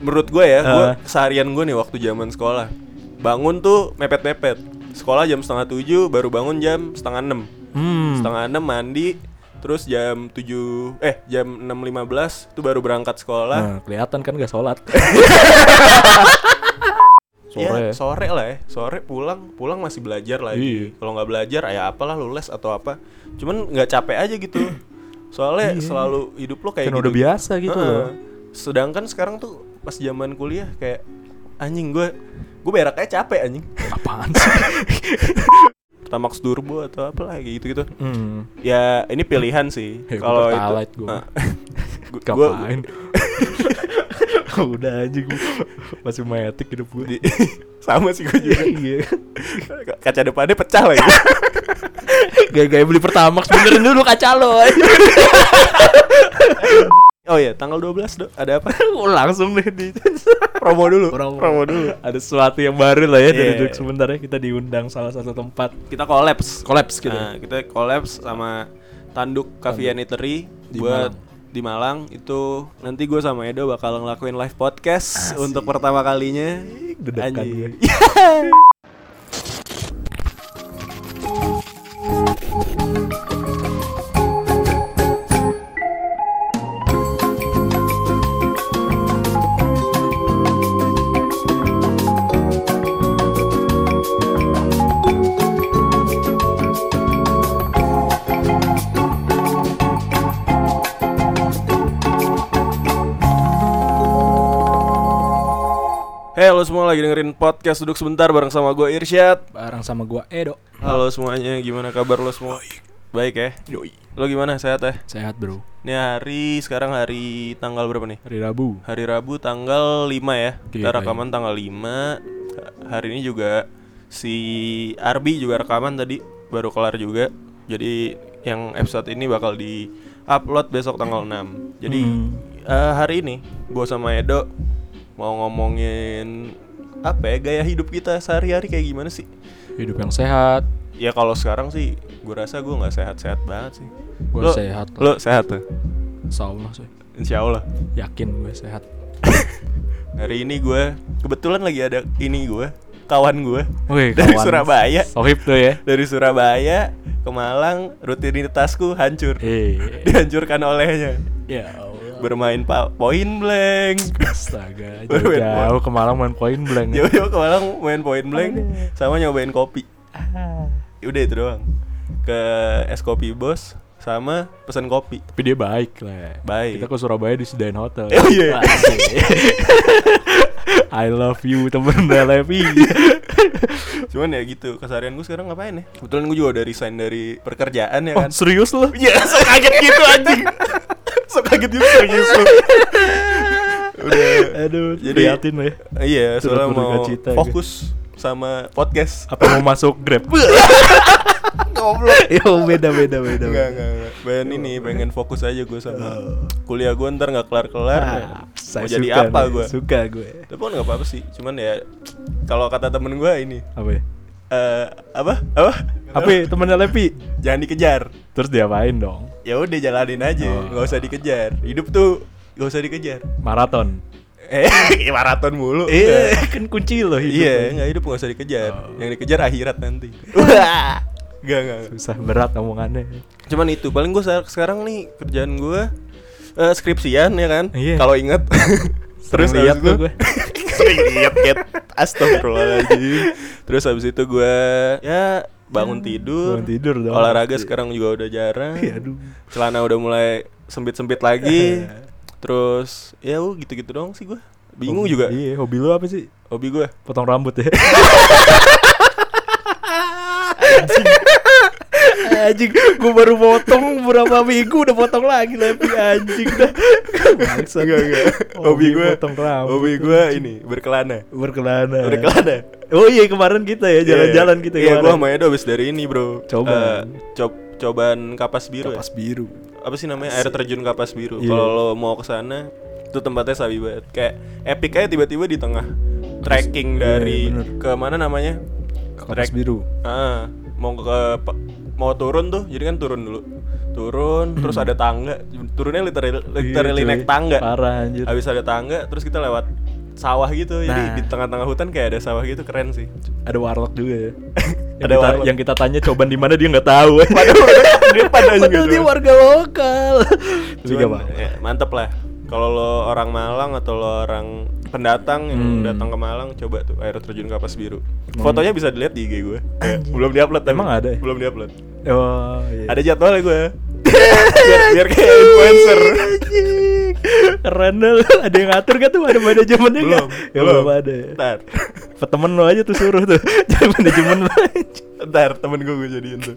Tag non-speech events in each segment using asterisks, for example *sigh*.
menurut gue ya, gue keseharian gue nih waktu zaman sekolah. Bangun tuh mepet-mepet. Sekolah jam setengah tujuh, baru bangun jam setengah enam. Hmm. Setengah enam mandi, terus jam tujuh, eh jam enam lima belas itu baru berangkat sekolah. Nah, kelihatan kan gak sholat. Ya, *laughs* Sore. sore lah ya, sore pulang, pulang masih belajar lagi. Iya. Kalau nggak belajar, ya apalah lu les atau apa. Cuman nggak capek aja gitu. Soalnya selalu hidup lo kayak Kan gitu. udah biasa gitu Heeh. loh. Sedangkan sekarang tuh pas zaman kuliah kayak anjing gue, gue berak aja capek anjing. Apaan sih? *laughs* Pertamax turbo atau apa lagi gitu gitu. hmm. Ya ini pilihan sih. Ya, Kalau itu, *laughs* gua- Ngapain? *laughs* Udah aja gue masih metik hidup gue. sama sih gue juga. Iya. Kaca depannya pecah lagi. Gaya-gaya beli Pertamax benerin dulu kaca lo. Oh iya, tanggal 12 Dok. Ada apa? *laughs* Langsung deh di Promo dulu. promo, dulu. Ada sesuatu yang baru lah ya dari Iya. Duduk sebentar ya kita diundang salah satu tempat Kita collabs. kolaps gitu. Nah, kita collabs sama Tanduk Cafe and Eatery Di buat Malang. di Malang itu nanti gue sama Edo bakal ngelakuin live podcast untuk pertama kalinya. Anjing. *laughs* Hey lo semua lagi dengerin podcast duduk sebentar bareng sama gue Irsyad. Bareng sama gua Edo. Halo semuanya, gimana kabar lo semua? Baik ya. Yoi. Lo gimana sehat ya? Sehat, Bro. Ini hari sekarang hari tanggal berapa nih? Hari Rabu. Hari Rabu tanggal 5 ya. Kita Iya, rekaman tanggal 5. Hari ini juga si Arbi juga rekaman tadi baru kelar juga. Jadi yang episode ini bakal di upload besok tanggal 6. Jadi Hmm. eh, hari ini gua sama Edo mau ngomongin apa ya gaya hidup kita sehari-hari kayak gimana sih? Hidup yang sehat. Ya kalau sekarang sih gue rasa gue nggak sehat-sehat banget sih. Lo- sehat. Lo sehat tuh? Insya Allah sih. Insya Allah. Yakin gue sehat. *laughs* Hari ini gue kebetulan lagi ada ini gue kawan gue Wih, dari kawan. Surabaya. Sohib tuh ya. Dari Surabaya ke Malang rutinitasku hancur. Eh. Dihancurkan olehnya. Ya. Bermain pa- point blank. Astaga, *laughs* Baru main jauh-jauh ke Malang main point blank. ya. Jauh-jauh ke Malang main point blank sama nyobain kopi. Udah itu doang. Ke es kopi bos sama pesan kopi. Tapi dia baik lah. Baik. Kita ke Surabaya di Sedain Hotel. *laughs* Oh, iya. *laughs* I love you temen Levi. Cuman ya gitu, keseharian gue sekarang ngapain ya? Kebetulan gue juga udah resign dari pekerjaan ya oh, kan. serius lo? Iya, so kaget gitu anjing. So kaget gitu serius *laughs* lu. Udah Aduh, Jadi- prihatin ya. iya, soalnya mau cita, fokus sama podcast. Apa mau masuk Grab? *laughs* Goblok. *laughs* Yo beda beda beda. Enggak, enggak, enggak. Pengen ini, pengen fokus aja gue sama kuliah gue ntar nggak kelar-kelar. Ah, ya. saya mau jadi suka apa gue? Suka gue. Tapi kan nggak apa-apa sih. Cuman ya kalau kata temen gue ini Apa ya? eh apa? Apa? Apa ya, temennya Levi? Jangan dikejar. Terus diapain dong? Ya udah jalanin aja, Oh. nggak usah dikejar. Hidup tuh nggak usah dikejar. Maraton. Eh, *laughs* maraton mulu. Eh, Enggak. kan kunci lo hidup. Iya, nggak hidup nggak usah dikejar. Oh. Yang dikejar akhirat nanti. *laughs* Wah. Gak, gak, Susah berat omongannya. Cuman itu, paling gue sekarang nih kerjaan gue eh, skripsian ya kan. Iya. Kalau inget. *laughs* Terus lihat habis itu tuh gue. sering lihat. Astagfirullahaladzim. Terus habis itu gue ya bangun tidur. Bangun tidur dong. Olahraga sekarang juga udah jarang. Iya, aduh. Celana udah mulai sempit-sempit lagi. *laughs* Terus ya uh, gitu-gitu doang sih gue. Bingung Hobi- juga Iya, hobi lu apa sih? hobi gue. Potong rambut ya. *laughs* *laughs* anjing, gue baru potong berapa minggu udah potong lagi Levi anjing dah. Bangsat. Enggak, enggak. Hobi gue potong rambut. Hobi gue ini berkelana. berkelana. Berkelana. Oh iya kemarin kita ya jalan-jalan kita Iya, gue sama Edo abis dari ini, Bro. Coba. Eh, cob cobaan kapas biru. Kapas ya? biru. Apa sih namanya? Air terjun kapas biru. Iya. Kalau lo mau ke sana, itu tempatnya sabi banget. Kayak epic aja tiba-tiba di tengah trekking Iya, dari bener. ke mana namanya? Kapas Trek- biru. Ah, mau ke mau turun tuh, jadi kan turun dulu. Turun, terus ada tangga. Turunnya literally, literally Iya, naik tangga. Parah anjir. Habis ada tangga, terus kita lewat sawah gitu. Jadi Nah. di tengah-tengah hutan kayak ada sawah gitu keren sih. Ada warlock juga ya. *laughs* yang Ada kita, warlock. Yang kita tanya coban di mana dia nggak tahu. Padahal dia Padahal *laughs* dia coba. warga lokal. Tapi Cuman, apa-apa. ya, mantep lah. Kalau lo orang Malang atau lo orang pendatang yang Hmm. datang ke Malang, coba tuh air terjun kapas biru. Emang- Fotonya bisa dilihat di IG gue. Kayak, belum diupload tapi. Emang ada ya? Belum diupload. Oh, iya. Ada jadwalnya gue. *laughs* biar, biar kayak influencer. Keren. Ada yang ngatur gak tuh? Ada manajemennya belum. nggak? Ya belum ada ya. Ntar, Temen lo aja tuh suruh tuh. *laughs* Jadi manajemen lo aja. ntar temen gue gue jadiin tuh.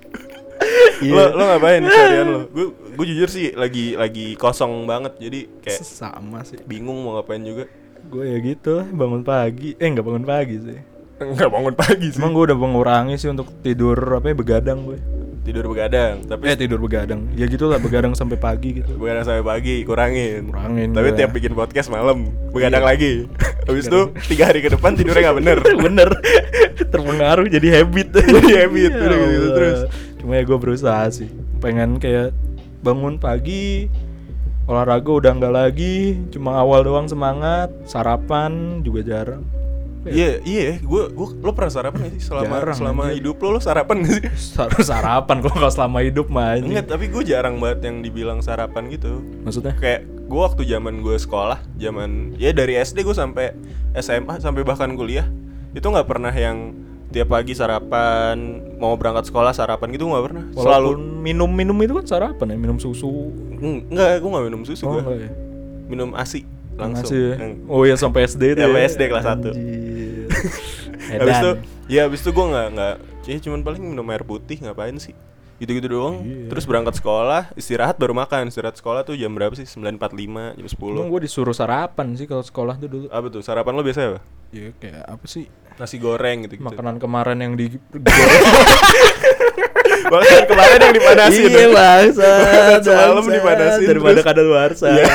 Iya. Lo lo ngapain *laughs* seharian lo? Gue gue jujur sih lagi lagi kosong banget. Jadi kayak Sama sih. bingung mau ngapain juga. Gue ya gitu bangun pagi. Eh nggak bangun pagi sih. Enggak bangun pagi sih. Emang gue udah mengurangi sih untuk tidur apa ya begadang gue. Tidur begadang, tapi Eh tidur begadang. Ya gitulah begadang sampai pagi gitu. Begadang sampai pagi, kurangin. Kurangin Tapi gua. tiap bikin podcast malam, begadang Iya. lagi. *laughs* Habis itu tiga hari ke depan tidurnya nggak bener. *laughs* Bener. Terpengaruh jadi habit. Jadi habit, Ya gitu Allah. terus. Cuma ya gue berusaha sih. Pengen kayak bangun pagi, olahraga udah nggak lagi, cuma awal doang semangat, sarapan juga jarang. Iya, iya. Gue, gue, lo pernah sarapan gak sih selama Jarang, selama anjir. hidup lo lo sarapan gak sih? *laughs* Sar- sarapan kok kalau selama hidup mah. Enggak, tapi gue jarang banget yang dibilang sarapan gitu. Maksudnya? Kayak gue waktu zaman gue sekolah, zaman ya dari SD gue sampai SMA sampai bahkan kuliah itu nggak pernah yang tiap pagi sarapan mau berangkat sekolah sarapan gitu nggak pernah. Walaupun Selalu minum-minum itu kan sarapan ya, minum susu. enggak, gue nggak minum susu Oh, gue. enggak ya? Minum asi langsung. Masih ya? Oh iya sampai SD itu. Sampai ya? SD kelas satu. *laughs* Habis itu, ya habis itu gue nggak nggak, ya cuman paling minum air putih ngapain sih? Gitu-gitu doang. Iya. Terus berangkat sekolah, istirahat baru makan. Istirahat sekolah tuh jam berapa sih? 9.45, jam 10. Emang gue disuruh sarapan sih kalau sekolah tuh dulu. Apa tuh? Sarapan lo biasa apa? Iya kayak apa sih? Nasi goreng gitu gitu. Makanan kemarin yang di *laughs* *laughs* Bahkan kemarin yang dipanasin. Iya bangsa Semalam dipanasin, Daripada terus- kadal luarsa Iya.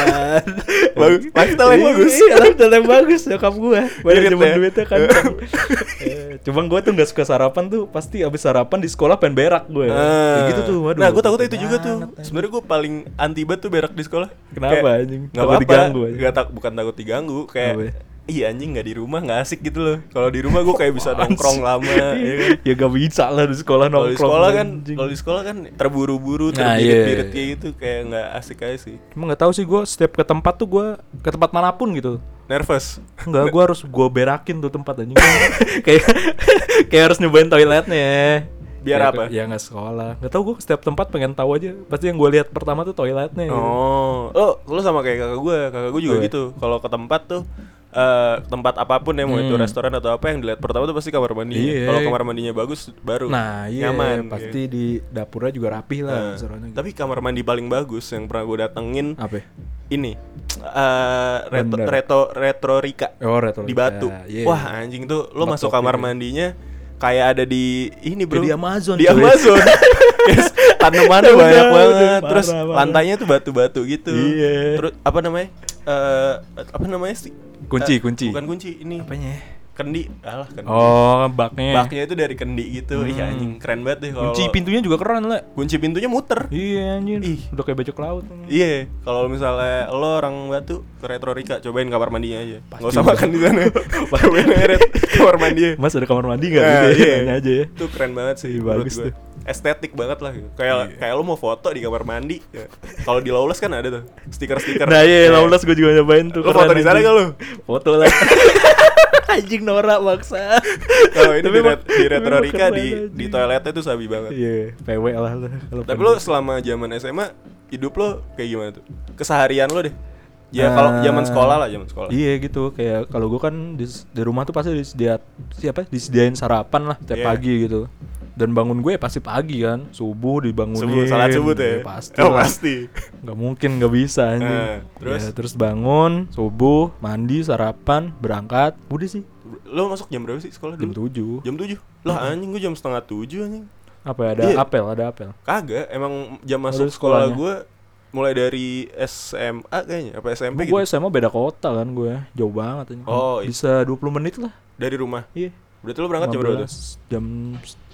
Bagus. *laughs* Lifestyle yang bagus. Iya lifestyle yang bagus Nyokap gue Banyak ya? duitnya kan *laughs* Cuma gue tuh gak suka sarapan tuh Pasti abis sarapan di sekolah pengen berak gue Ah. Kayak gitu tuh waduh Nah, gue takutnya itu juga tuh. Sebenarnya gue paling anti banget tuh berak di sekolah. Kenapa, anjing? Gak apa-apa. diganggu. Gak tak, bukan takut diganggu. Kayak ya? Iya anjing nggak di rumah nggak asik gitu loh. Kalau di rumah gue kayak bisa *laughs* nongkrong lama. ya kan? Ya gak bisa lah di sekolah Kalau nongkrong di sekolah kan, kalau di sekolah kan terburu-buru, Nah, terbirit-birit iya. kayak gitu, kayak nggak asik aja sih. Emang gak tahu sih gue setiap ke tempat tuh gue Ke tempat mana pun gitu Nervous. Enggak, gue harus gue berakin tuh tempat anjing *laughs* Kayak Kayak harus nyobain toiletnya Biar Ya, apa? Ya nggak sekolah Gak tau gue setiap tempat pengen tahu aja Pasti yang gue lihat pertama tuh toiletnya Oh, oh, lo sama kayak kakak gue. Kakak gue juga Oh, iya. gitu. Kalau ke tempat tuh eh tempat apa pun ya mau itu Hmm. restoran atau apa yang dilihat pertama tuh pasti kamar mandinya. Iya. Kalau kamar mandinya bagus baru Nah iya nyaman. Pasti iya. di dapurnya juga rapih lah Nah, gitu. tapi kamar mandi paling bagus yang pernah gue datengin Apa ya? ini eh retro, Bener. retro retro Rika Oh retro di Batu. Iya. Wah anjing tuh lo masuk kamar tuh. mandinya kayak ada di ini bro di Amazon, di cuy. Amazon *laughs* Yes, tanamannya Udah, banyak udah, banget parah, terus parah. lantainya tuh batu-batu gitu Iya. terus apa namanya eh apa namanya sih Kunci, Eh, kunci. bukan kunci ini Apanya? kendi alah kendi Oh baknya baknya itu dari kendi gitu Hmm. anjing keren banget deh kalau Kunci pintunya juga keren lah kunci pintunya muter Iya anjir Ih. Udah kayak bajak laut Iya, kalau misalnya lo orang Batu ke Retro Rika, cobain kamar mandinya aja. Pasti Gak usah makan di sana. *laughs* cobain kamar mandi. Mas ada kamar mandi gak? Nah, gitu ya? iya. Nanya aja ya Itu keren banget sih Iya, bagus tuh. Estetik banget lah gitu. Kayak Iya. kayak lo mau foto di kamar mandi. ya. Kalau di Lawless kan ada tuh stiker-stiker. Nah iya, Kayak- Lawless gue juga nyobain tuh Lo foto di sana gak lo? Foto lah *laughs* Anjing norak maksa Kalau ini Tapi di, ret- di Retro tapi emang Rika keren, di anjing. di toiletnya tuh sabi banget. Iya, PW lah lu kalau Tapi lo selama zaman SMA hidup lo kayak gimana tuh? Keseharian lo deh. Ya kalau Nah, zaman sekolah lah, zaman sekolah. Iya gitu, kayak kalau gue kan di, di rumah tuh pasti disediain siapa? Disediain sarapan lah tiap Iya. pagi gitu. Dan bangun gue ya pasti pagi kan, subuh dibangunin. Subuh salat subuh tuh ya. Ya, pasti. Oh, pasti. *laughs* Nggak mungkin nggak bisa anjing. Eh, terus? Ya, terus bangun, subuh, mandi, sarapan, berangkat. Udah sih, Lo masuk jam berapa sih sekolah jam? 7. Jam 7 Lah anjing gue jam setengah 7 anjing Apa ya, ada Iya. apel, ada apel. Kagak Emang jam masuk sekolah sekolahnya. gue Mulai dari SMA kayaknya Apa SMP Gue gitu SMA beda kota kan gue, jauh banget anjing. Oh, iya. Bisa 20 menit lah. Dari rumah Iya. Berarti lo berangkat jam berapa tuh? 15, Jam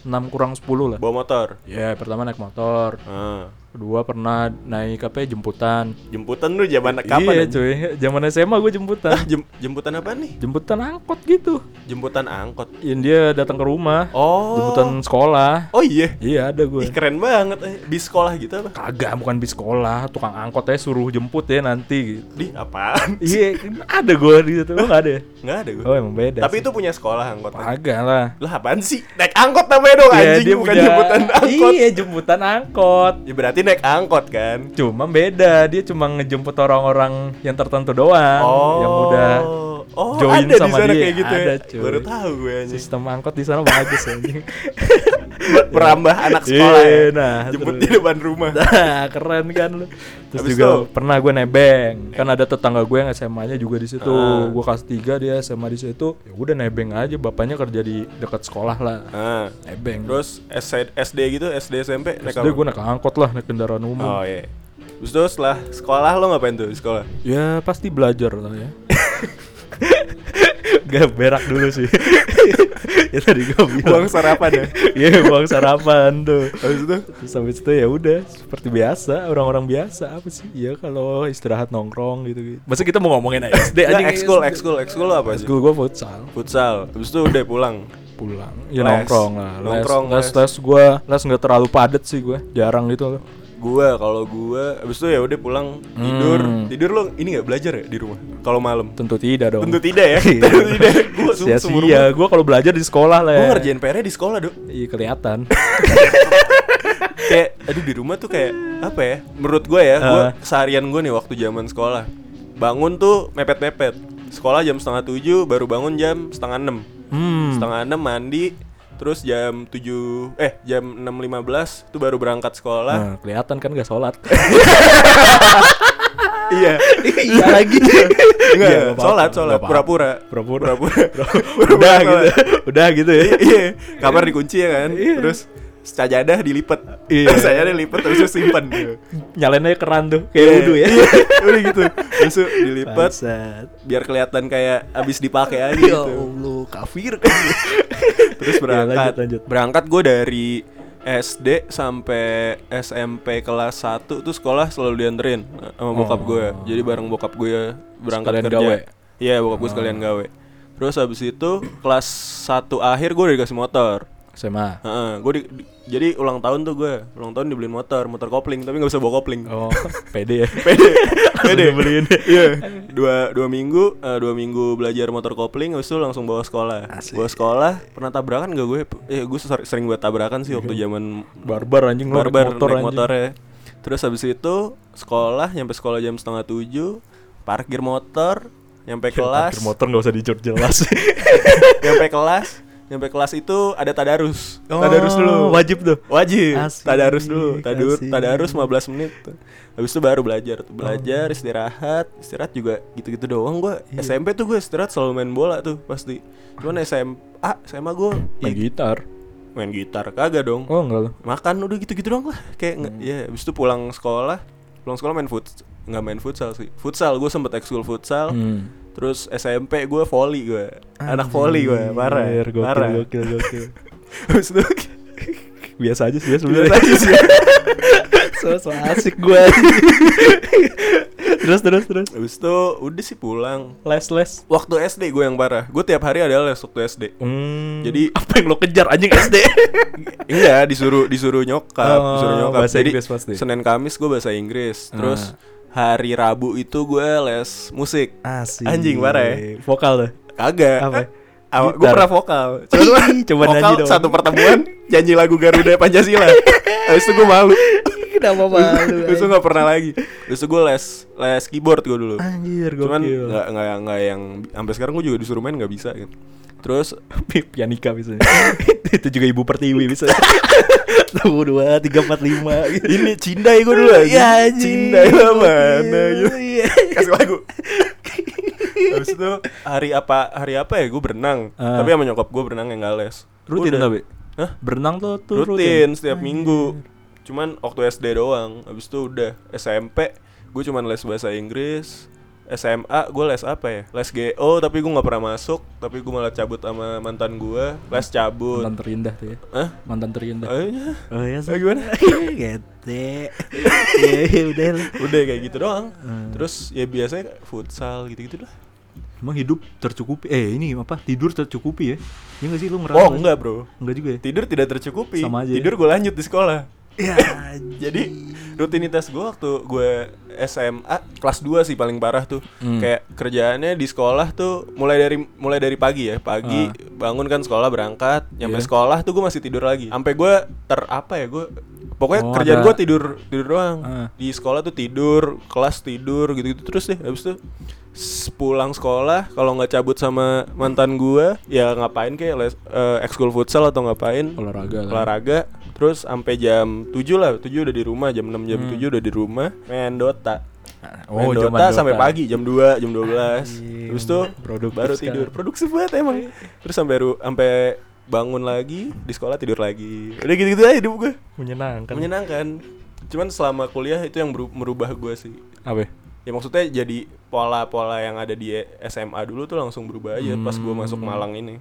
6 kurang 10 lah. Bawa motor. Ya, pertama naik motor. Ah. Kedua pernah naik apa ya, jemputan. Jemputan lu zaman kapan? iya, cuy. Zaman SMA gue jemputan. Jem- jemputan apa nih? jemputan angkot gitu. Jemputan angkot. Yang dia datang ke rumah. Oh. Jemputan sekolah. Oh iya. Iya, ada gue. Ih, keren banget. eh. Di sekolah gitu apa? Kagak, bukan bis sekolah, tukang angkot aja suruh jemput ya nanti gitu. Di apaan? Iya, ada gue di situ. Lo gak ada ya? Nggak ada gue. Oh, emang beda. Tapi sih. itu punya sekolah angkot. Kagak lah. Lah apaan sih? Naik angkot namanya dong Iya, anjing bukan jemputan angkot. Iya, jemputan angkot. Ya berarti naik angkot kan? Cuma beda, dia cuma ngejemput orang-orang yang tertentu doang Oh. yang udah oh, join ada sama di sana dia. kayak gitu ya. Ada, cuy. Baru tahu gue anjing. sistem angkot di sana bagus anjing. *laughs* Buat merambah anak sekolah Iya, ya. nah, Jemput terus. di depan rumah. Nah, keren kan lu. Terus Habis juga itu? pernah gue nebeng. Kan ada tetangga gue yang SMA-nya juga di situ. Ah. Gue kelas 3 dia SMA di situ. Ya udah nebeng aja, bapaknya kerja di dekat sekolah lah. Nah, Nebeng. terus SD, SD gitu, SD SMP naik apa? gue naik angkot lah, naik kendaraan umum. Oh iya. Terus tuh setelah sekolah lo ngapain tuh di sekolah? Ya pasti belajar lah ya. *laughs* Gak berak dulu sih. *laughs* ya tadi gue bilang. Buang sarapan ya. *laughs* Iya buang sarapan tuh. Habis itu Terus habis itu ya udah seperti biasa orang-orang biasa apa sih? Ya kalau istirahat nongkrong gitu gitu. Masa kita mau ngomongin *laughs* SD anjing ekskul, ekskul, ekskul apa sih? Ekskul gue futsal Futsal. Habis itu udah pulang. pulang. Ya Les. nongkrong lah. Les, Nongkrong, les, les. les gue les nggak terlalu padat sih gue. Jarang gitu loh. Gua kalau gua habis itu ya udah pulang tidur. Hmm. Tidur lo ini nggak belajar ya di rumah? Kalau malam? Tentu tidak dong. Tentu tidak ya. *laughs* Iya. Tentu tidak. Gua seumur Sia-sia. Gue kalau belajar di sekolah lah. Gue ya. ngerjain PR di sekolah dong. Iya kelihatan. *laughs* kayak aduh di rumah tuh kayak apa ya? Menurut gue ya, gue Ah. seharian gue nih waktu zaman sekolah. Bangun tuh mepet-mepet. Sekolah jam setengah tujuh, baru bangun jam setengah enam. Hmm. Setengah enam mandi, terus jam tujuh eh jam enam lima belas tuh baru berangkat sekolah. Nah, kelihatan kan gak sholat. *laughs* iya. iya lagi. Enggak, Iya, apa-apa, sholat, sholat, pura-pura. Pura-pura. Pura-pura. *laughs* udah gitu. Udah gitu ya. Iya, kamar dikunci ya kan. Iya. Terus sajadah dilipat. Iya. *laughs* sajadah dilipat terus terus simpan. Nyalain aja keran tuh kayak wudhu ya. Iya, udah gitu. Terus tuh dilipat Bangsat. biar kelihatan kayak abis dipakai aja Ya gitu. Allah, kafir kan. *laughs* Terus berangkat. Ya, lanjut, lanjut. Berangkat gue dari SD sampai SMP kelas 1 tuh sekolah selalu dianterin sama bokap Oh. gue. Jadi bareng bokap gue berangkat Sekalian kerja. gawe? Iya, bokap gue sekalian gawe. Terus habis itu kelas 1 akhir gue udah dikasih motor. SMA. Heeh, gue di, di- jadi ulang tahun tuh gue, ulang tahun dibeliin motor, motor kopling, tapi nggak bisa bawa kopling. Oh, *laughs* pede ya. Pede, *laughs* pede dibeliin. Iya, dua dua minggu, eh, dua minggu belajar motor kopling, habis itu langsung bawa sekolah. Asik. Bawa sekolah, pernah tabrakan gak gue? Eh, gue ser- sering buat tabrakan sih waktu zaman Barbar anjing lo naik barbar motor naik anjing. motornya. Terus habis itu sekolah, nyampe sekolah jam setengah tujuh, parkir motor, nyampe kelas, Parkir motor gak usah dijor jelas. *laughs* nyampe kelas, nyampe kelas itu ada tadarus, Oh, tadarus dulu, wajib tuh. Wajib. Asik, tadarus dulu. Tadur, asik. tadarus 15 menit. tuh. Habis itu baru belajar. tuh. Belajar, istirahat. Istirahat juga gitu-gitu doang gua. Iya. SMP tuh gue istirahat selalu main bola tuh pasti. Cuman SMA, SMA gue Main gitar. main gitar kagak dong. Oh enggak lo. Makan udah gitu-gitu doang lah. Kayak nggak- ya habis itu pulang sekolah, pulang sekolah main fut nggak main futsal sih. Futsal gue sempet ekskul futsal. Hmm. Terus SMP gue volley gue. Anak volley gue, parah. Anjir, Gokil, parah. gokil, gokil. Habis *laughs* itu Biasa aja sih ya biasa sebenarnya. aja sih. *laughs* so, so asik gue. terus terus terus. Habis itu udah sih pulang. Les les. Waktu SD gue yang parah. Gue tiap hari ada les waktu SD. Hmm. Jadi- *laughs* apa yang lo kejar anjing SD? Enggak, disuruh disuruh nyokap, Oh, disuruh nyokap. bahasa Jadi Inggris pasti. Senin Kamis gue bahasa Inggris. Terus hari Rabu itu gue les musik. Asik. Anjing, parah ya? Vokal tuh. Kagak. Apa? Awa, gue Gitar. pernah vokal. Coba, *laughs* Coba vokal nyanyi dong. satu pertemuan nyanyi lagu Garuda Pancasila. Habis itu gue malu. *laughs* Kenapa Habis itu gak pernah lagi. Itu gue les les keyboard gue dulu. Anjir, Cuman gokil. nggak nggak nggak yang sampai sekarang gue juga disuruh main nggak bisa gitu. Terus *laughs* pianika bisa. *laughs* itu juga ibu pertiwi bisa. *laughs* Satu dua tiga empat lima. ini cindai gue dulu aja. Ya, lah mana gitu. Iya. Kasih lagu. Habis itu hari apa hari apa ya gue berenang. Ah. Tapi sama nyokap gue berenang yang gak les. Rutin tapi. Hah? Berenang tuh tuh Rutin, setiap minggu. Cuman waktu SD doang. Habis itu udah SMP gue cuman les bahasa Inggris, SMA gue les apa ya? Les GO tapi gue nggak pernah masuk, tapi gue malah cabut sama mantan gue, les cabut. Mantan terindah tuh ya. Hah? Mantan terindah. Oh, iya. Oh ya Eh, gimana? *laughs* Gete Iya iya udah Udah kayak gitu doang. Hmm. Terus ya biasanya futsal gitu-gitu lah. Emang hidup tercukupi Eh ini apa tidur tercukupi ya Iya gak sih lu ngerasa Oh enggak bro. Enggak juga ya Tidur tidak tercukupi. Sama aja ya? Tidur gue lanjut di sekolah. Ya *laughs* Jadi rutinitas gue waktu gue SMA kelas 2 sih paling parah tuh. Hmm. Kayak kerjaannya di sekolah tuh mulai dari mulai dari pagi ya. Pagi bangun kan sekolah berangkat, nyampe Iya. sekolah tuh gue masih tidur lagi. Sampai gue ter apa ya gue pokoknya Oh, kerjaan ada- gue tidur tidur doang. Ah. Di sekolah tuh tidur, kelas tidur gitu-gitu terus deh. Habis itu s- pulang sekolah kalau nggak cabut sama mantan gue ya ngapain kayak les eh, ekskul futsal atau ngapain Olahraga lah. olahraga terus sampai jam 7 lah 7 udah di rumah jam 6 jam Hmm. 7 udah di rumah main Dota Oh, main zaman Dota, sampai Dota. pagi jam 2 jam 12 terus tuh produktif baru sekali. tidur produktif banget emang terus sampai sampai bangun lagi di sekolah tidur lagi udah gitu-gitu aja hidup gue Menyenangkan. menyenangkan cuman selama kuliah itu yang merubah gue sih Apa? ya? ya maksudnya jadi pola-pola yang ada di SMA dulu tuh langsung berubah aja pas gue masuk Hmm. Malang ini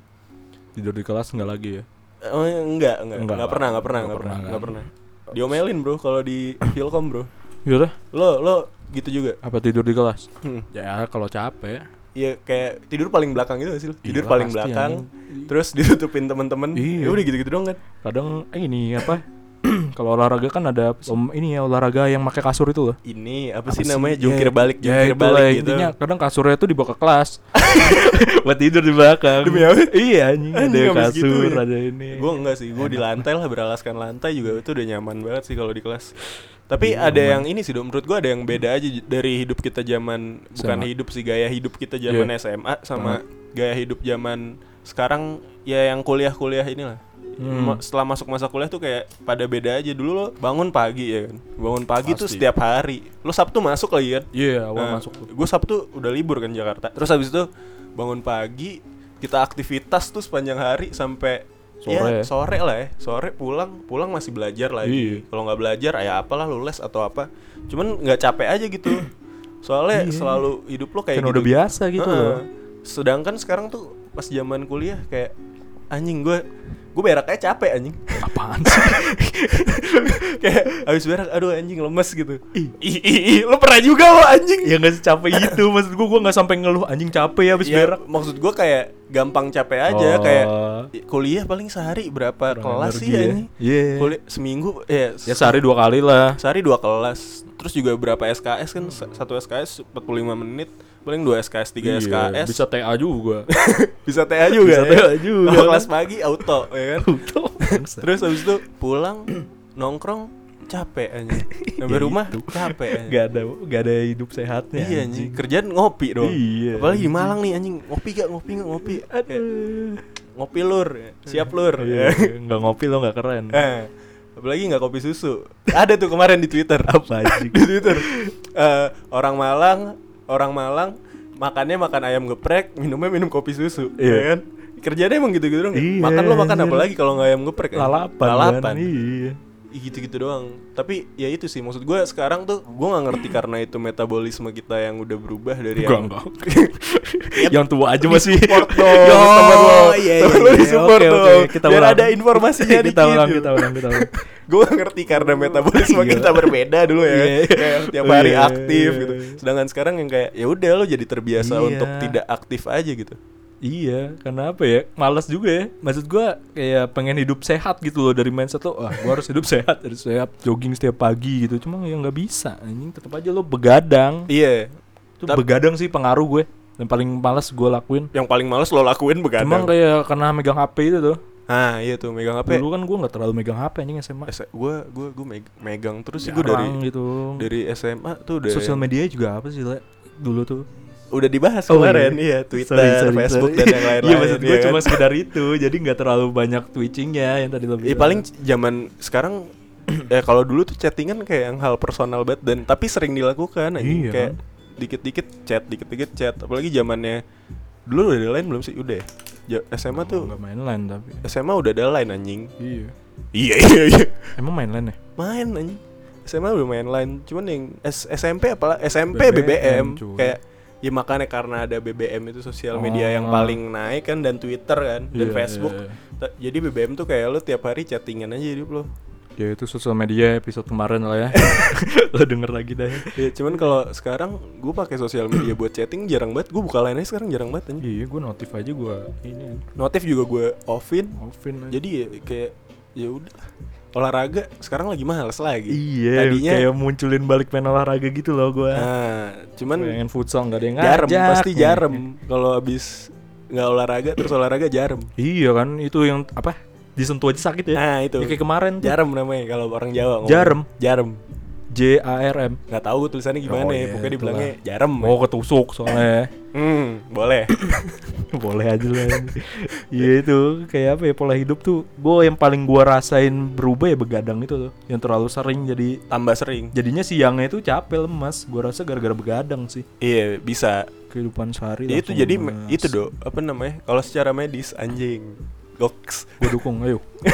Tidur di kelas enggak lagi ya? Oh enggak, enggak, Enggak enggak, lah. pernah, enggak pernah, Enggak enggak pernah, pernah, enggak kan? pernah. Diomelin bro kalau di Filkom bro. Iya Lo lo gitu juga. Apa tidur di kelas? Hmm. Ya kalau capek. Iya kayak tidur paling belakang gitu gak sih lo? Tidur Iya, paling belakang, anjing. terus *laughs* ditutupin temen-temen. Iya. Ya udah gitu-gitu dong kan. Kadang eh, ini apa? *clears throat* kalau olahraga kan ada om, ini ya olahraga yang pakai kasur itu loh. Ini apa, Apa sih namanya? Jungkir Ya, balik, ya jungkir itulah, balik gitu. Intinya kadang kasurnya tuh dibawa ke kelas. *laughs* Buat tidur di belakang. Demi apa? Iya anjing, ada Anjing, habis gitu kasur, ya. ada ini. Gue enggak sih, gue di lantai lah beralaskan lantai juga itu udah nyaman banget sih kalau di kelas. Tapi Iya, ada aman. yang ini sih, Dok. menurut gue ada yang beda aja dari hidup kita zaman bukan SMA. hidup sih gaya hidup kita zaman Iya. SMA sama gaya hidup zaman sekarang ya yang kuliah-kuliah inilah. Hmm. Setelah masuk masa kuliah tuh kayak pada beda aja dulu lo bangun pagi ya kan. Bangun pagi tuh Pasti. setiap hari. Lo Sabtu masuk lagi kan? Iya, awal masuk tuh. Gue Sabtu udah libur kan Jakarta. Terus habis itu bangun pagi, kita aktivitas tuh sepanjang hari sampai Sore. ya, sore lah ya. Sore pulang, pulang masih belajar lagi. Iya. Kalau nggak belajar ya apalah lu les atau apa. Cuman nggak capek aja gitu. Soalnya Iya. selalu hidup lo kayak Kan gitu. udah biasa gitu Heeh. loh. Sedangkan sekarang tuh pas zaman kuliah kayak anjing gue gue berak aja capek anjing Apaan sih? *laughs* kayak habis berak aduh anjing lemes gitu ih ih ih, lo pernah juga lo anjing ya nggak secapek itu maksud gua gua nggak sampai ngeluh anjing capek ya habis Ya, berak. maksud gue kayak gampang capek aja Oh. kayak kuliah paling sehari berapa Kurang kelas sih ya. anjing Iya. kuliah seminggu ya, Ya sehari dua kali lah. sehari dua kelas terus juga berapa SKS kan S- satu SKS 45 menit paling dua SKS tiga Iya, SKS Bisa TA juga. *laughs* bisa TA juga Bisa ya. TA juga. Kalau kelas pagi auto ya kan Terus terus habis itu pulang nongkrong capek anjing sampai Ya rumah itu. capek anjing. Gak ada gak ada hidup sehatnya. Iya anjing kerjaan ngopi dong Iya, apalagi anjing. Malang nih anjing ngopi gak ngopi gak ngopi Aduh. ngopi lur siap lur Iya, *laughs* nggak ngopi lo nggak keren. Eh, apalagi nggak kopi susu. Ada tuh kemarin di Twitter. Apa anjing? *laughs* di Twitter. Eh, orang Malang, orang Malang makannya makan ayam geprek, minumnya minum kopi susu, Iya. ya kan? Kerjanya emang gitu-gitu dong. Iya, makan lo makan anjir. apa lagi kalau nggak ayam geprek? ya? Lalapan. Lalapan. Kan? Iya. Gitu-gitu doang. Tapi ya itu sih maksud gue sekarang tuh gue nggak ngerti karena itu metabolisme kita yang udah berubah dari yang enggak. *laughs* yang tua aja masih support *laughs* dong Yo, temen lo iya, temen iya, lo iya. di support Oke, oke, dong kita biar ulang. ada informasinya *laughs* kita dikit ulang, kita ulang, kita ulang. gue ngerti karena metabolisme Iya. kita berbeda dulu ya Iya. kayak tiap hari Iya, aktif iya, gitu iya. sedangkan sekarang yang kayak ya udah lo jadi terbiasa Iya. untuk tidak aktif aja gitu Iya, karena apa ya? Malas juga ya. Maksud gua kayak pengen hidup sehat gitu loh dari mindset lo. Wah, gua harus hidup sehat, harus sehat, jogging setiap pagi gitu. Cuma ya nggak bisa. Anjing tetap aja lo begadang. iya Itu Tap- begadang sih pengaruh gue. Yang paling malas gue lakuin. yang paling males lo lakuin Cuma begadang kayak karena megang HP itu tuh. ah iya tuh megang HP Dulu kan gue nggak terlalu megang HP anjing SMA. gue gue gue megang terus sih gue dari gitu. dari SMA tuh udah Sosial media juga apa sih, Le? Dulu tuh. Udah dibahas Oh, kemarin iya. iya Twitter Sorry, sorry, Facebook sorry. dan yang *laughs* lain-lain Iya maksud gue iya cuma kan? sekedar itu Jadi nggak terlalu banyak twitchingnya yang tadi lo Iya bilang paling zaman sekarang *clears throat* ya kalau dulu tuh chattingan kayak yang hal personal banget dan tapi sering dilakukan anjing Iya kayak dikit-dikit chat, dikit-dikit chat. Apalagi zamannya dulu udah ada line belum sih? Udah. ya? SMA tuh Nggak main line tapi SMA udah ada line anjing. Iya Iya iya iya. Emang main line ya? Main anjing. SMA udah main line, cuman yang S- SMP apalah SMP BBM, BBM, cuy. kayak ya makanya karena ada BBM itu sosial media yang Oh. paling naik kan dan Twitter kan dan Iya, Facebook iya, Ta- jadi BBM tuh kayak lu tiap hari chattingan aja hidup lo Ya itu sosial media episode kemarin lah ya. *laughs* Lo denger lagi dah. ya cuman kalau sekarang gue pakai sosial media buat chatting jarang banget gue buka lainnya sekarang jarang banget. Iya, gue notif aja gue ini notif juga gue offin offin aja. jadi ya kayak ya udah olahraga sekarang lagi males lagi Iya, tadinya kayak munculin balik main olahraga gitu loh gue. nah cuman Pengen futsal nggak ada yang jarem ngajak. pasti jarem kalau habis nggak olahraga terus olahraga jarem Iya kan, itu yang apa? Disentuh aja sakit ya. nah itu Ya, kayak kemarin tuh. jarem namanya kalau orang Jawa ngomong. Jarem. jarem J A R M. nggak tahu gue tulisannya gimana Oh, ya iya, pokoknya dibilangnya itulah. jarem Mau ketusuk soalnya. *laughs* hmm boleh *laughs* Boleh aja lah. Iya itu kayak apa ya pola hidup tuh. Gue yang paling gua rasain berubah ya begadang itu tuh. Yang terlalu sering jadi tambah sering jadinya siangnya itu capek lemas. Gua rasa gara-gara begadang sih. iya bisa Kehidupan sehari. Ya, itu jadi lemas. itu do apa namanya kalau secara medis anjing goks Gua dukung, ayo. *laughs*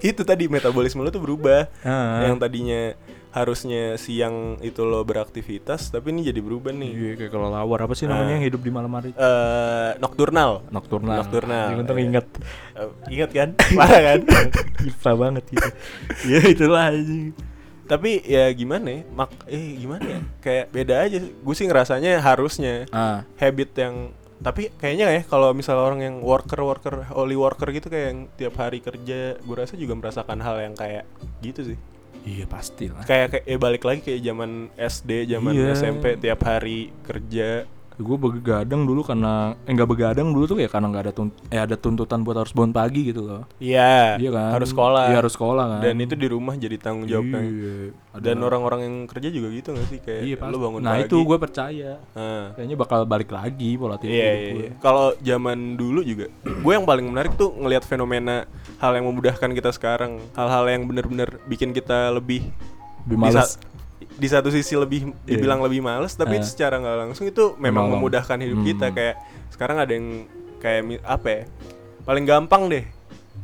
itu tadi metabolisme lo tuh berubah Ah. yang tadinya harusnya siang itu lo beraktivitas tapi ini jadi berubah nih Iya kayak kalau lawar apa sih namanya Ah. yang hidup di malam hari? eh nocturnal Nocturnal. Nocturnal. Yang penting ingat. Eh, ingat kan *laughs* parah kan *laughs* IPA banget gitu. ya itulah anjing tapi ya gimana ya mak eh gimana ya kayak beda aja gue sih ngerasanya harusnya Ah. habit yang tapi kayaknya ya kalau misal orang yang worker worker holy worker gitu kayak yang tiap hari kerja gue rasa juga merasakan hal yang kayak gitu sih Iya pasti lah. kayak kayak eh, balik lagi kayak zaman SD zaman Iya. SMP tiap hari kerja Gue begadang dulu karena eh enggak begadang dulu tuh kayak karena nggak ada tunt eh ada tuntutan buat harus bangun pagi gitu loh. iya Iya kan? harus sekolah Iya harus sekolah kan. dan itu di rumah jadi tanggung jawab Iya. Ada- dan orang-orang yang kerja juga gitu gak sih kayak Iya lu pasti. bangun Nah pagi itu gue percaya. Nah, Kayaknya bakal balik lagi pola tidur Iya, hidup iya, gue. iya. Kalau zaman dulu juga, *clears throat* gue yang paling menarik tuh ngelihat fenomena hal yang memudahkan kita sekarang, hal-hal yang bener-bener bikin kita lebih Lebih sa- Di, satu sisi lebih dibilang lebih males, tapi Eh. secara nggak langsung itu memang Menolong. memudahkan hidup kita. Hmm. Kayak sekarang ada yang kayak apa ya? Paling gampang deh.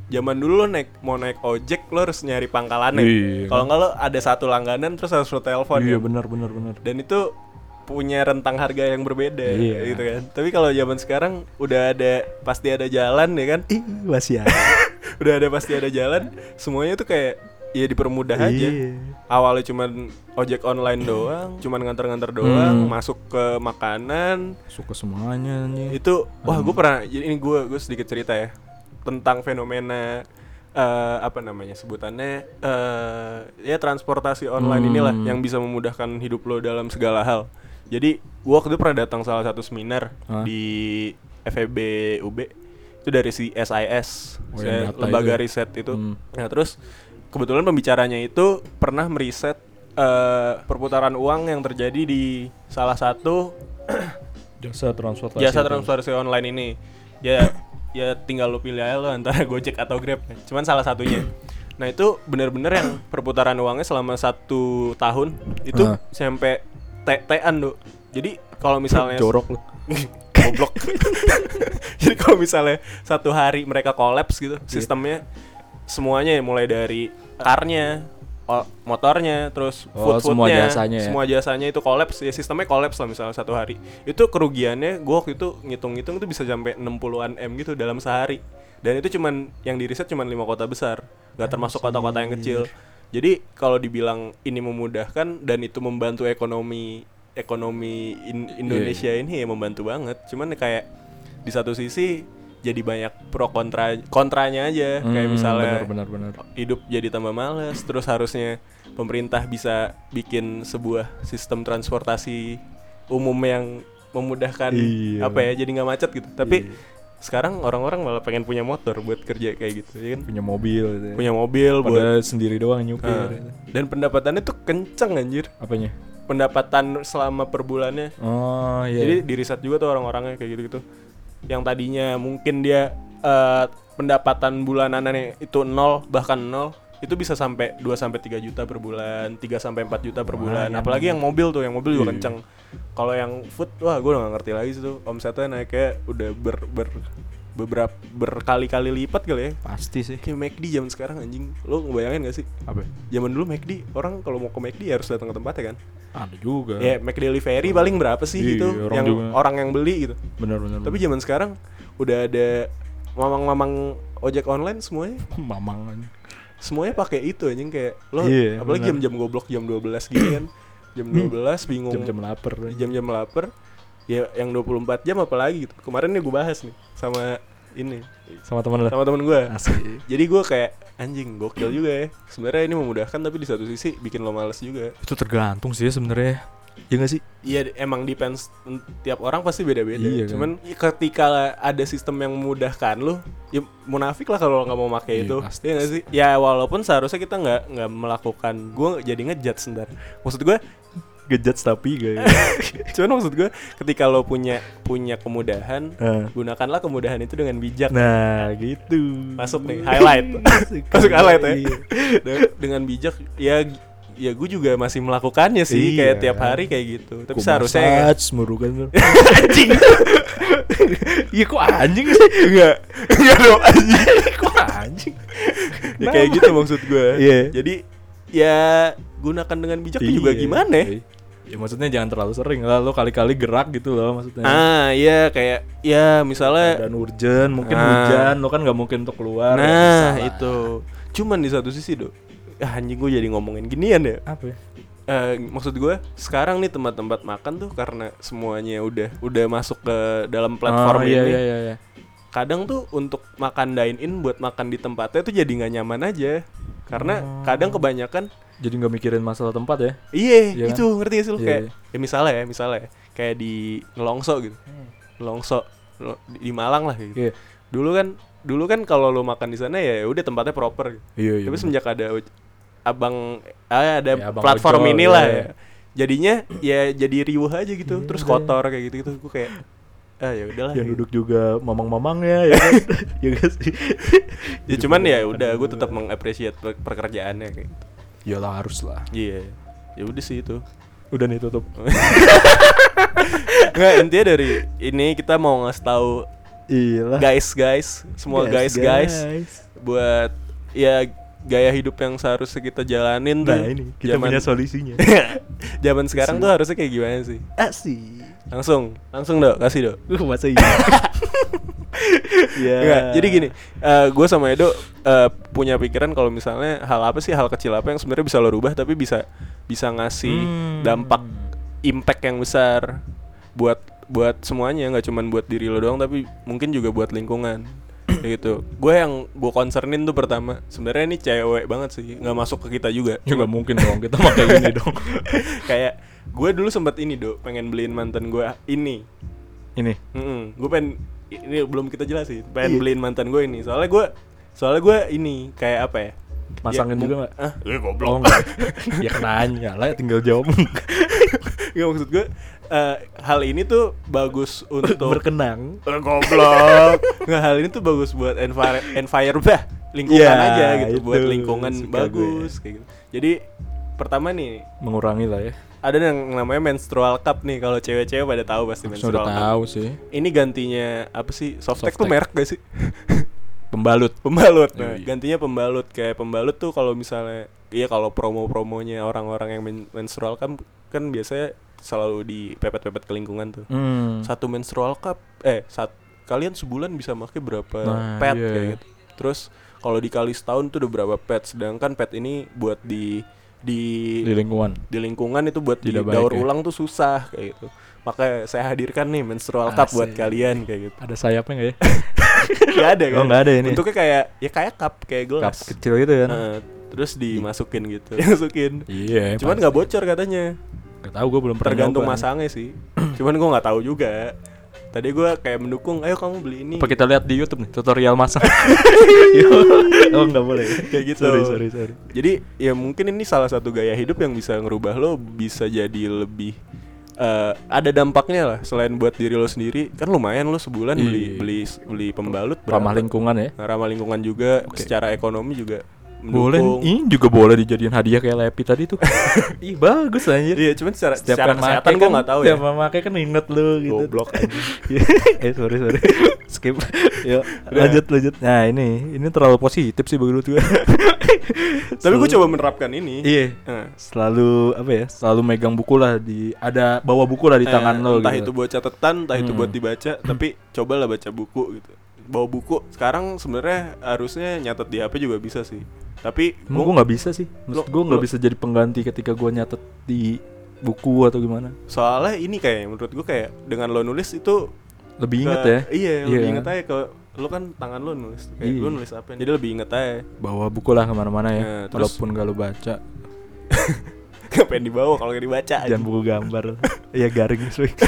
Zaman dulu lo naik mau naik ojek lo harus nyari pangkalannya. Iya. Kalau nggak lo ada satu langganan terus harus lo telepon. Iya ya. benar benar benar. dan itu punya rentang harga yang berbeda Iya. gitu kan. Tapi kalau zaman sekarang udah ada pasti ada jalan ya kan. Ih, masih ada. *laughs* udah ada pasti ada jalan. Semuanya tuh kayak ya dipermudah aja. Iya. Awalnya cuman ojek online doang, cuman nganter-nganter doang, Hmm. masuk ke makanan. Suka semuanya nih. Itu wah gue pernah jadi ini gue gue sedikit cerita ya tentang fenomena eh, apa namanya sebutannya eh ya transportasi online Hmm. inilah yang bisa memudahkan hidup lo dalam segala hal. Jadi gua waktu itu pernah datang salah satu seminar Hah? di FEB UB itu dari si SIS, Oh, data lembaga itu ya? riset itu. Hmm. Nah terus kebetulan pembicaranya itu pernah meriset eh, perputaran uang yang terjadi di salah satu *clears throat* Jasa transportasi. jasa itu. transportasi online ini ya ya tinggal lu pilih aja lo antara *laughs* Gojek atau Grab cuman salah satunya *clears throat* nah itu bener-bener yang perputaran uangnya selama satu tahun itu Ah. sampai t-an do jadi kalau misalnya *clears throat* jorok lu. *laughs* goblok *laughs* jadi kalau misalnya satu hari mereka kolaps gitu Iya. sistemnya semuanya ya, mulai dari karnya motornya terus Oh, food semua foodnya jasanya ya? semua jasanya itu kolaps ya sistemnya kolaps lah misalnya satu hari. Itu kerugiannya gua waktu itu ngitung-ngitung itu bisa sampai 60-an m gitu dalam sehari. Dan itu cuman yang di riset cuman lima kota besar. Nggak termasuk kota-kota yang kecil. Jadi kalau dibilang ini memudahkan dan itu membantu ekonomi ekonomi In- Indonesia ini ya membantu banget. Cuman kayak di satu sisi jadi banyak pro kontra kontranya aja kayak Hmm, misalnya benar benar benar. hidup jadi tambah males terus harusnya pemerintah bisa bikin sebuah sistem transportasi umum yang memudahkan Iya. apa ya jadi nggak macet gitu tapi Iya. sekarang orang-orang malah pengen punya motor buat kerja kayak gitu ya kan Punya mobil gitu. ya. punya mobil buat Pada sendiri doang nyupir. Gitu. dan pendapatannya tuh kenceng anjir Apanya? pendapatan selama per bulannya Oh iya. jadi di riset juga tuh orang-orangnya kayak gitu-gitu yang tadinya mungkin dia eh, pendapatan bulanannya itu nol bahkan nol itu bisa sampai 2 sampai 3 juta per bulan, 3 sampai 4 juta per bulan. Lumayan. Apalagi yang mobil tuh, yang mobil juga Iya. kenceng. Kalau yang food, wah gue udah gak ngerti lagi sih tuh. Omsetnya naiknya udah ber, ber beberapa berkali-kali lipat kali ya. pasti sih. Kayak McD zaman sekarang anjing. Lo ngebayangin gak sih? Apa? Zaman dulu McD, orang kalau mau ke McD harus datang ke tempatnya kan. Ada juga. Ya, Mac Delivery paling berapa sih Iya, gitu orang yang juga. orang yang beli gitu. Bener bener. Tapi zaman sekarang udah ada mamang-mamang ojek online semuanya *laughs* mamang semuanya pakai itu anjing kayak lo Iya, apalagi jam-jam goblok jam 12 gini kan. Jam 12 bingung. Jam-jam lapar. jam-jam lapar. Ya yang 24 jam apalagi gitu. Kemarin nih gue bahas nih sama ini Sama teman lo. sama temen gue. Jadi gue kayak anjing gokil juga ya. Sebenarnya ini memudahkan tapi di satu sisi bikin lo males juga. Itu tergantung sih sebenarnya. Ya gak sih? Iya emang depends en- tiap orang pasti beda-beda. Iya kan. Cuman ketika ada sistem yang memudahkan lo, ya munafik lah kalau lo nggak mau pakai Iya, itu. pasti, Iya nggak sih? Ya walaupun seharusnya kita nggak nggak melakukan. Gue jadi ngejudge sebentar. Maksud gue, Gejat tapi gak ya? *laughs* cuman maksud gue ketika lo punya punya kemudahan, Nah. gunakanlah kemudahan itu dengan bijak. Nah, gitu. Masuk nih highlight. *laughs* Masuk highlight ya. Iya. De- dengan bijak ya ya gue juga masih melakukannya sih Iya. kayak tiap hari kayak gitu. Tapi Ku seharusnya massage lu. Iya kok anjing sih? enggak enggak dong anjing. *laughs* kok anjing? ya kayak gitu maksud gue. Iya. Jadi ya gunakan dengan bijak tuh juga Iya. gimana ya? Ya maksudnya jangan terlalu sering lah lo kali-kali gerak gitu loh maksudnya. Ah iya kayak ya misalnya Dan urgent, mungkin Ah. hujan, lo kan nggak mungkin untuk keluar. ya nah lah. itu. Cuman di satu sisi do, ah, anjing gue jadi ngomongin ginian ya. apa ya? Eh, maksud gue sekarang nih tempat-tempat makan tuh karena semuanya udah udah masuk ke dalam platform Oh, iya, ini. iya, iya, iya. Kadang tuh untuk makan dine in buat makan di tempatnya tuh jadi nggak nyaman aja. Karena Oh. kadang kebanyakan Jadi nggak mikirin masalah tempat ya? iya Iya kan? itu ngerti gak sih lu Iya, kayak iya. ya misalnya ya misalnya ya, kayak di Nelongso gitu. Nelongso Nel- di Malang lah gitu. Iya. Dulu kan dulu kan kalau lo makan di sana ya udah tempatnya proper gitu. Iya, iya. Tapi bener. semenjak ada abang ah, ada Ya, abang platform ojol, inilah iya. ya. Jadinya ya jadi riuh aja gitu, Iya, terus kotor kayak gitu-gitu. Gue kayak ah ya udahlah. yang gitu. duduk juga mamang-mamangnya ya kan? *laughs* *laughs* ya gak sih? Ya cuman ya udah gue tetap mengapresiasi per- pekerjaannya kayak gitu. Iyalah harus lah. Iya. Ya udah sih itu. Udah nih tutup. Nggak intinya dari ini kita mau ngasih tahu Iyalah. guys guys, semua guys guys, buat ya gaya hidup yang seharusnya kita jalanin tuh. Nah ini kita zaman- punya solusinya. *laughs* Zaman sekarang tuh harusnya kayak gimana sih? Asik. Langsung, langsung dok, kasih dok. Uh, masa iya. *laughs* ya. Enggak, jadi gini, gue sama Edo eh, punya pikiran kalau misalnya hal apa sih hal kecil apa yang sebenarnya bisa lo rubah tapi bisa bisa ngasih Hmm. dampak impact yang besar buat buat semuanya nggak cuman buat diri lo doang tapi mungkin juga buat lingkungan *clears throat* kayak gitu gue yang gue concernin tuh pertama sebenarnya ini cewek banget sih nggak masuk ke kita juga Ya nggak mungkin dong kita pakai gini dong. *laughs* kayak gue dulu sempat ini do pengen beliin mantan gue ini Ini. gue pengen ini belum kita jelasin pengen Iya. beliin mantan gue ini soalnya gue soalnya gue ini kayak apa ya Masangin Ya, juga nggak? ah ya Oh goblok enggak. ya nanya lah tinggal jawab. Nggak, *laughs* maksud gue eh, hal ini tuh bagus untuk Berkenang. Eh, goblok *laughs* nggak hal ini tuh bagus buat envir envir bah lingkungan Ya, aja gitu itu buat lingkungan suka bagus kayak gitu jadi pertama nih Mengurangi lah ya. Ada yang namanya menstrual cup nih kalau cewek-cewek pada tahu pasti menstrual udah cup tahu sih. ini gantinya apa sih softtek tuh merek gak sih *laughs* Pembalut. pembalut nah, Yoi. gantinya pembalut kayak pembalut tuh kalau misalnya iya kalau promo-promonya orang-orang yang men- menstrual kan kan biasanya selalu dipepet-pepet ke lingkungan tuh Hmm. satu menstrual cup eh saat kalian sebulan bisa pakai berapa Nah, pet iya. kayak gitu terus kalau dikali setahun tuh udah berapa pet sedangkan pet ini buat di di Di lingkungan. di lingkungan itu buat Tidak didaur baik ya? ulang tuh susah kayak gitu maka saya hadirkan nih menstrual cup buat kalian kayak gitu Ada sayapnya nggak ya? *laughs* nggak ada kan Oh, nggak ada ini. bentuknya kayak ya kayak cup kayak Cup gelas kecil gitu kan. Heeh, terus dimasukin gitu *laughs* dimasukin Iya. cuman nggak bocor katanya Gak tahu gue belum pernah tergantung masangnya sih *clears throat* cuman gua nggak tahu juga tadi gua kayak mendukung ayo kamu beli ini Apa kita lihat di YouTube nih tutorial masang? *laughs* oh nggak boleh. Kayak gitu. Sorry sorry sorry. jadi ya mungkin ini salah satu gaya hidup yang bisa ngerubah lo bisa jadi lebih eh, ada dampaknya lah selain buat diri lo sendiri kan lumayan lo sebulan beli Iya. beli beli pembalut Ramah lingkungan ya. Nah, ramah lingkungan juga Oke. secara ekonomi juga Boleh ini juga boleh dijadiin hadiah kayak Lepi tadi tuh. *laughs* Ih bagus anjir. Iya, cuman secara, Setiap secara kan kesehatan make gue nggak tahu ya. Setiap pakai kan inget lu gitu. Goblok *laughs* eh sorry sorry. *laughs* Skip. Yuk lanjut lanjut. Nah ini ini terlalu positif sih menurut gue. Tapi gue coba menerapkan ini. Iya. Selalu apa ya? Selalu megang buku lah di ada bawa buku lah di tangan eh, lo entah gitu. itu buat catatan, entah itu Hmm. buat dibaca, tapi cobalah baca buku gitu. Bawa buku. Sekarang sebenarnya harusnya nyatet di HP juga bisa sih. Tapi Emang gue gua- nggak bisa sih. Maksud gue nggak bisa jadi pengganti ketika gue nyatet di buku atau gimana. soalnya ini kayak menurut gue kayak dengan lo nulis itu Lebih ke- inget ya. Iya, lebih Iya. inget aja ke lo kan tangan lo nulis. Kayak Iya. lo nulis apa? Jadi lebih inget aja. Bawa buku lah ke mana-mana ya. Terus- Walaupun gak lo baca. *laughs* Ngapain dibawa kalau gak dibaca? Jangan buku gambar. Iya garing sih. *laughs*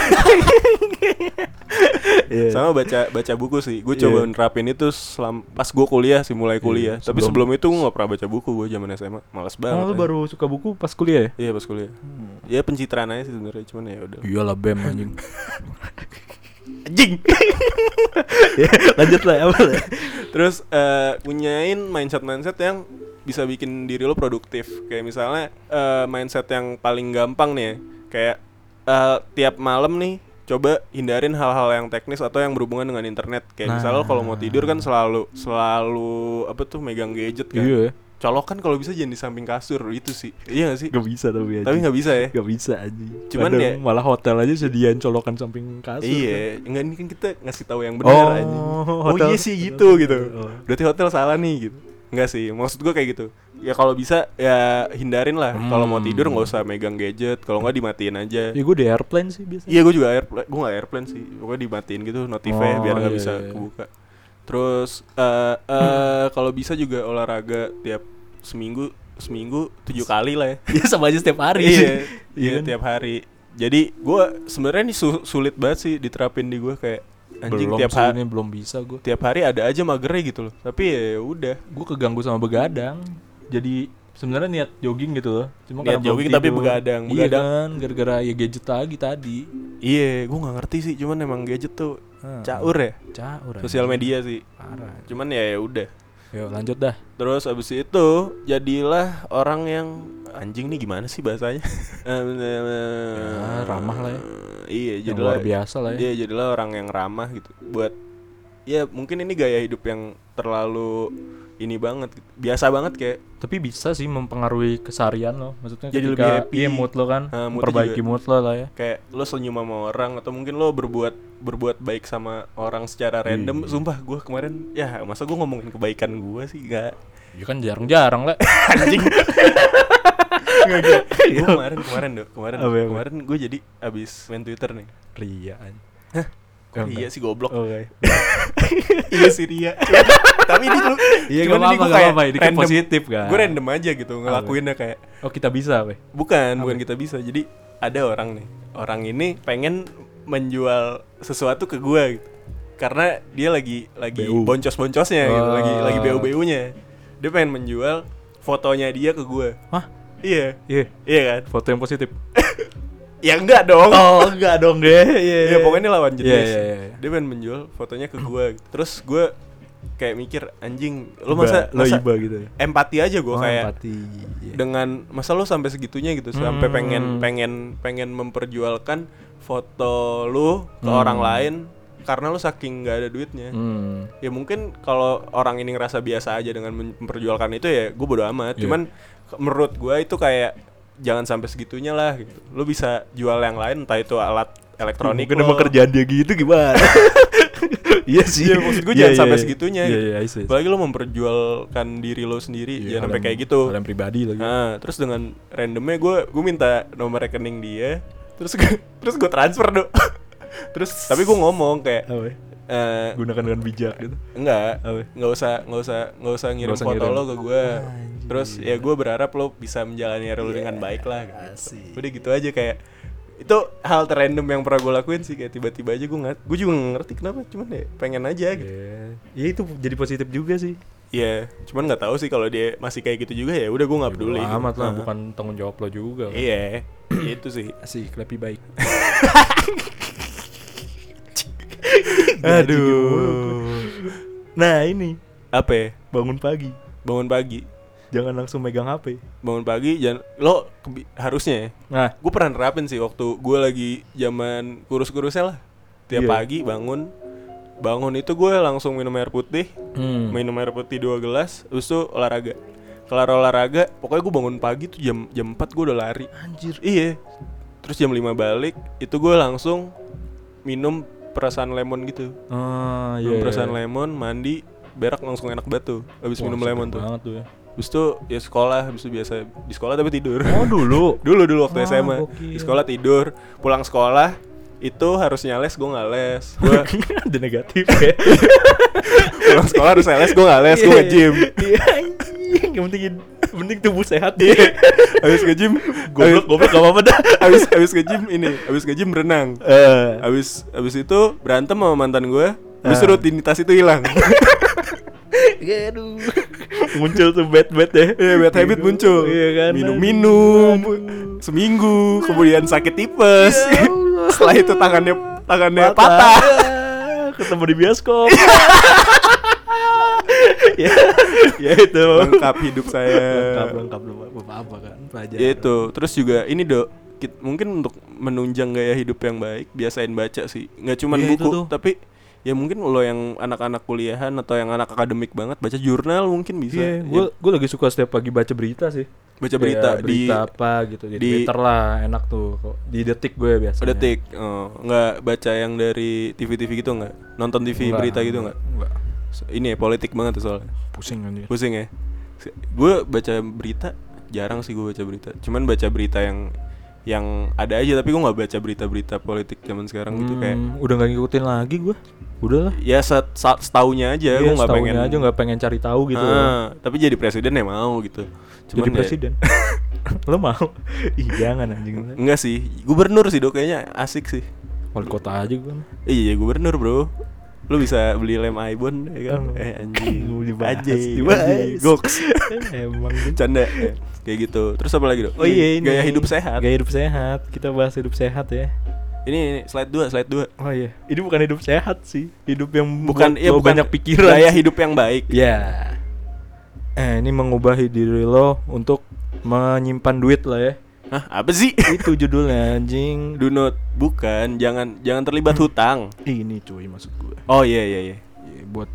Iya. Sama baca baca buku sih. Gue Iya. coba nerapin itu selam pas gue kuliah sih mulai kuliah. Iya, Tapi sebelum- sebelum itu gue gak pernah baca buku gue zaman SMA. Males banget. Oh, lu aja. baru suka buku pas kuliah ya? Iya pas kuliah. Ya pencitraan aja sih sebenarnya cuman ya udah. Iyalah BEM anjing. *laughs* Anjing. *laughs* Ya, Lanjut lah apa lah? Terus eh, punyain mindset mindset yang bisa bikin diri lo produktif. Kayak misalnya eh, mindset yang paling gampang nih ya. Kayak eh, tiap malam nih coba hindarin hal-hal yang teknis atau yang berhubungan dengan internet. Kayak misalnya lo kalau mau tidur kan selalu selalu apa tuh megang gadget kan. Iya ya. Colokan kalau bisa jangan di samping kasur itu sih. Iya gak sih? Gak bisa tapi Tapi nggak bisa ya. Gak bisa anjing. Cuman Kadang ya- malah hotel aja sediain colokan samping kasur. kan. Iya, enggak ini kan kita ngasih tahu yang benar Oh, aja. Oh hotel- iya sih gitu gitu. Oh. Berarti hotel salah nih gitu. Enggak sih, maksud gua kayak gitu. Ya kalau bisa ya hindarin lah. Kalau mau Hmm. tidur nggak usah megang gadget. Kalau nggak dimatiin aja. Ya gue di airplane sih biasanya. Iya, gue juga airplane. Gue nggak airplane sih. Pokoknya dimatiin gitu notifnya Oh, biar nggak iya, bisa iya. kebuka. Terus eh eh, kalau bisa juga olahraga tiap seminggu seminggu tujuh kali lah ya. *laughs* Iya sama aja setiap hari. iya, *laughs* Iya iya kan? tiap hari. Jadi gua sebenarnya ini su- sulit banget sih diterapin di gua kayak anjing belum tiap hari ini belum bisa gue. tiap hari ada aja magernya gitu loh. Tapi ya udah. Gue keganggu sama begadang. Jadi sebenarnya niat jogging gitu loh. Cuma Niat jogging tapi begadang. Iya Begadang. kan, gara-gara ya gadget lagi tadi. Iya, gua nggak ngerti sih. Cuman emang gadget tuh Ah, caur ya. Caur. Sosial media sih. Parah. Cuman ya ya udah. Yuk lanjut dah. Terus abis itu jadilah orang yang anjing nih gimana sih bahasanya? *laughs* Ya, ramah lah ya. Iya, Yang jadilah luar biasa lah ya. Iya, jadilah orang yang ramah gitu. Buat ya mungkin ini gaya hidup yang terlalu ini banget biasa banget kayak Tapi bisa sih mempengaruhi keseharian lo. Maksudnya Jadi lebih happy. Iya mood lo kan. Ah, moodnya memperbaiki juga. mood lo lah ya. kayak lo senyum sama orang atau mungkin lo berbuat berbuat baik sama orang secara random Iya. sumpah gue kemarin ya masa gue ngomongin kebaikan gue sih gak Ya kan jarang-jarang lah. *laughs* anjing *laughs* gue kemarin kemarin dong kemarin kemarin gue jadi abis main twitter nih Ria anjing. Kok iya sih goblok Oke. *laughs* iya sih Ria tapi ini lu Iya gak ini apa-apa, gak apa-apa. Ini kan random. positif kan. gue random aja gitu ngelakuinnya kayak Oh kita bisa weh. bukan bukan kita bisa jadi ada orang nih orang ini pengen menjual sesuatu ke gue gitu karena dia lagi lagi boncos-boncosnya gitu Oh. lagi lagi BU-BU-nya dia pengen menjual fotonya dia ke gue Hah? iya Iya. iya kan Foto yang positif. *laughs* ya enggak dong Oh enggak dong deh. *laughs* Iya. Iya pokoknya ini lawan jenis. Iya, iya, iya. Dia pengen menjual fotonya ke gue. Terus gue kayak mikir anjing, lu Iba, masa lo masa iba gitu ya. empati aja gue Oh, kayak empati. Iya. dengan masa lu sampai segitunya gitu, sampai Hmm. pengen pengen pengen memperjualkan foto lu ke Hmm. orang lain karena lu saking nggak ada duitnya. Hmm. Ya mungkin kalau orang ini ngerasa biasa aja dengan memperjualkan itu ya gue bodo amat. Iya. Cuman menurut gue itu kayak jangan sampai segitunya lah gitu. Lu bisa jual yang lain entah itu alat elektronik Mungkin emang kerjaan dia gitu gimana? *laughs* Iya sih. Iya, maksud gue Iya, jangan iya, sampai iya. segitunya Iya gitu. iya, I see. Apalagi lo memperjualkan diri lo sendiri, Iya, jangan sampai kayak gitu. Hal yang pribadi lagi. Nah, terus dengan randomnya gue gue minta nomor rekening dia, terus gue *laughs* terus gue transfer dong. *laughs* terus tapi gue ngomong kayak Apa ya? eh Gunakan dengan bijak gitu. enggak, nggak usah nggak usah nggak usah ngirim usah foto ngirim. lo ke gue. Anjir. Terus ya gue berharap lo bisa menjalani hari lo dengan baik lah. Gitu. asik. Udah gitu aja kayak itu hal terrandom yang pernah gue lakuin sih kayak tiba-tiba aja gue nggak gue juga nggak ngerti kenapa cuman ya pengen aja gitu Iya. Ya itu jadi positif juga sih. Iya, cuman nggak tahu sih kalau dia masih kayak gitu juga ya udah gue nggak peduli. Bodo amat lah, Nah. bukan tanggung jawab lo juga. Iya, itu sih. Asik, lebih baik. *laughs* *laughs* Aduh. Nah ini Apa ya? bangun pagi. Bangun pagi. Jangan langsung megang HP. bangun pagi jangan lo harusnya ya Nah, gue pernah nerapin sih waktu gue lagi zaman kurus-kurusnya lah tiap Iya. pagi bangun bangun itu gue langsung minum air putih hmm. minum air putih dua gelas terus tuh olahraga kelar olahraga pokoknya gue bangun pagi tuh jam jam 4 gue udah lari anjir. iya terus jam 5 balik itu gue langsung minum perasan lemon gitu Ah, iya. iya, perasan iya. lemon mandi berak langsung enak banget tuh habis minum lemon tuh Banget tuh ya. Habis itu ya sekolah, habis itu biasa di sekolah tapi tidur. Oh, dulu. *laughs* dulu dulu waktu Ah, SMA gokil. di sekolah tidur, pulang sekolah itu harusnya les gue nggak les, gue *laughs* Ada negatif ya. *laughs* pulang sekolah harus les gue nggak les, gue Iya, nge-gym. Iya *laughs* yang penting penting tubuh sehat Iya. ya. *laughs* habis nge-gym, Goblok goblok gak apa-apa dah. *laughs* habis habis nge-gym ini, habis nge-gym berenang. Eh, Habis habis itu berantem sama mantan gue, habis Ah. rutinitas itu hilang. aduh. Muncul tuh bad bad ya. Iya, bad habit muncul. Iya kan. Minum-minum seminggu, kemudian sakit tipes. Ya. Setelah itu tangannya tangannya patah. Ah, Ketemu di bioskop. Ya, *laughs* ya itu. Lengkap hidup saya. lengkap lengkap belum apa apa kan pelajar. Ya itu, terus juga ini dok, mungkin untuk menunjang gaya hidup yang baik, biasain baca sih. Nggak cuma itu buku, tapi ya mungkin lo yang anak-anak kuliahan atau yang anak akademik banget baca jurnal mungkin bisa. Iya, Ya, gue gue lagi suka setiap pagi baca berita sih. baca berita di berita apa gitu di, di- Twitter lah enak tuh di detik gue biasanya detik, oh, nggak baca yang dari TV-TV gitu nggak? Nonton TV Enggak, berita gitu nggak? enggak So, Ini ya politik banget tuh soalnya. pusing kan dia Pusing ya. Gue baca berita jarang sih gue baca berita. Cuman baca berita yang yang ada aja tapi gue nggak baca berita-berita politik zaman sekarang gitu kayak Hmm, udah nggak ngikutin lagi gue udah lah ya set, sa- setaunya aja gue Iya, nggak setaunya pengen aja nggak pengen cari tahu gitu. Ah, tapi jadi presiden ya mau gitu. Jadi ya- presiden. *laughs* Lo mau? Ih jangan anjing. Enggak sih gubernur sih dok kayaknya asik sih. Wali kota aja gue iya gubernur bro lu bisa beli lem Aibon ya kan? Oh. eh anjing. *laughs* Dibahas, aja dibahas. goks. *laughs* Emang canda ya. kayak gitu. Terus apa lagi dok? Oh iya ini gaya hidup sehat. Gaya hidup sehat. Kita bahas hidup sehat ya. Ini, ini slide 2 slide 2 oh iya. Ini bukan hidup sehat sih. Hidup yang bukan ya lo bukan banyak pikiran. gaya hidup yang baik. Ya. Eh, ini mengubah diri lo untuk menyimpan duit lah ya. Hah, apa sih *laughs* Itu judulnya anjing. do not bukan jangan jangan terlibat hutang Ini cuy maksud gue. oh iya iya iya Ya, buat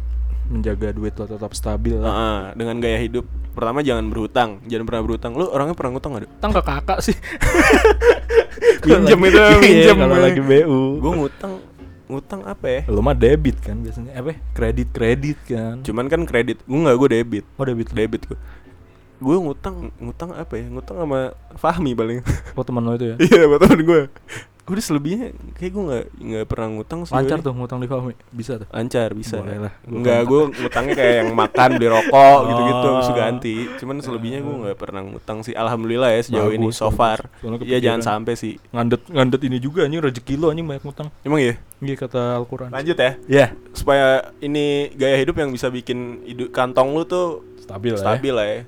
menjaga duit lo tetap stabil lah. Heeh, dengan gaya hidup pertama jangan berhutang jangan pernah berhutang lu orangnya pernah ngutang gak Utang ke kakak sih. *laughs* Kalau itu, lagi- *laughs* minjem. Iya, kalau lagi BU. gue ngutang ngutang apa ya Lo mah debit kan biasanya. Apa? Kredit kredit kan. cuman kan kredit gue nggak gue debit Oh debit. debit gue gue ngutang ngutang apa ya ngutang sama Fahmi paling *laughs* Oh teman lo itu ya. iya buat temen gue gue udah selebihnya kayak gue nggak nggak pernah ngutang sih Lancar tuh ngutang di Fahmi. Bisa tuh. lancar bisa Boleh lah. Gua kan- gue ngutangnya kayak yang makan beli rokok *laughs* gitu-gitu Oh. terus ganti. Cuman selebihnya gue nggak pernah ngutang sih. Alhamdulillah ya sejauh ini so far. Ya jangan sampai sih. Ngandet ngandet ini juga anjing rezeki lo anjing banyak ngutang. Emang ya? Iya kata Al-Qur'an. Lanjut ya. Ya, Supaya ini gaya hidup yang bisa bikin hidup kantong lu tuh stabil lah. ya. stabil lah ya.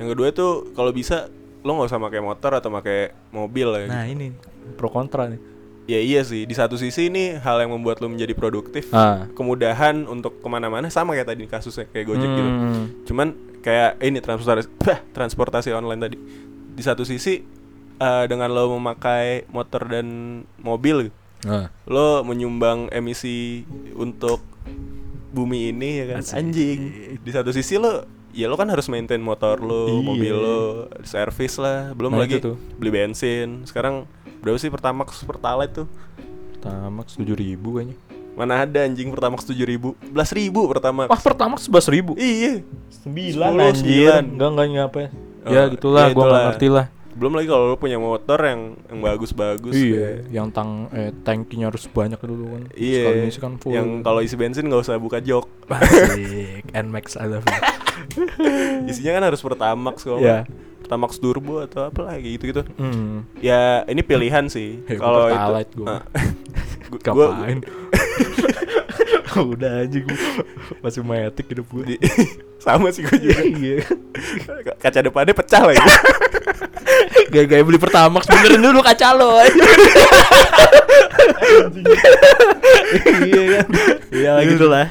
Yang kedua tuh kalau bisa lo nggak usah pakai motor atau pakai mobil lah. Nah, gitu. ini pro kontra nih. Ya iya sih. Di satu sisi ini hal yang membuat lo menjadi produktif. Ah. Kemudahan untuk ke mana-mana sama kayak tadi kasusnya kayak Gojek gitu. Hmm. Cuman kayak ini transportasi transportasi online tadi. Di satu sisi eh, dengan lo memakai motor dan mobil, Nah, lo menyumbang emisi untuk bumi ini ya kan. Asik. Anjing. Di satu sisi lo ya lo kan harus maintain motor lo, Iya. mobil lo, servis lah, belum Nah, lagi itu tuh. beli bensin. Sekarang berapa sih Pertamax Pertalite tuh? Pertamax tujuh ribu kayaknya. Mana ada anjing Pertamax 7000 ribu Belas ribu Pertamax Wah, Pertamax sebelas ribu. Iya Sembilan anjir. sembilan. Enggak enggak nyapa. Oh, ya gitulah, ya gua nggak ngerti lah. Belum lagi kalau lo punya motor yang yang bagus-bagus Iya, kayak- yang tang eh tankinya harus banyak dulu kan. Iya Sekali kan full. Yang kalau isi bensin nggak usah buka jok Asik, Nmax I love you. *laughs* *laughs* Isinya kan harus Pertamax kalau Iya. nggak Pertamax Turbo atau apa lagi gitu-gitu Hmm. Ya ini pilihan sih *laughs* Ya, gua Kalau itu. Gua- *laughs* gua- Ngapain? Udah aja gua masih matic hidup di- Sama sih gue juga Iya. Kaca depannya pecah lagi Gaya-gaya beli Pertamax benerin dulu kaca lo Iya kan Iya gitu lah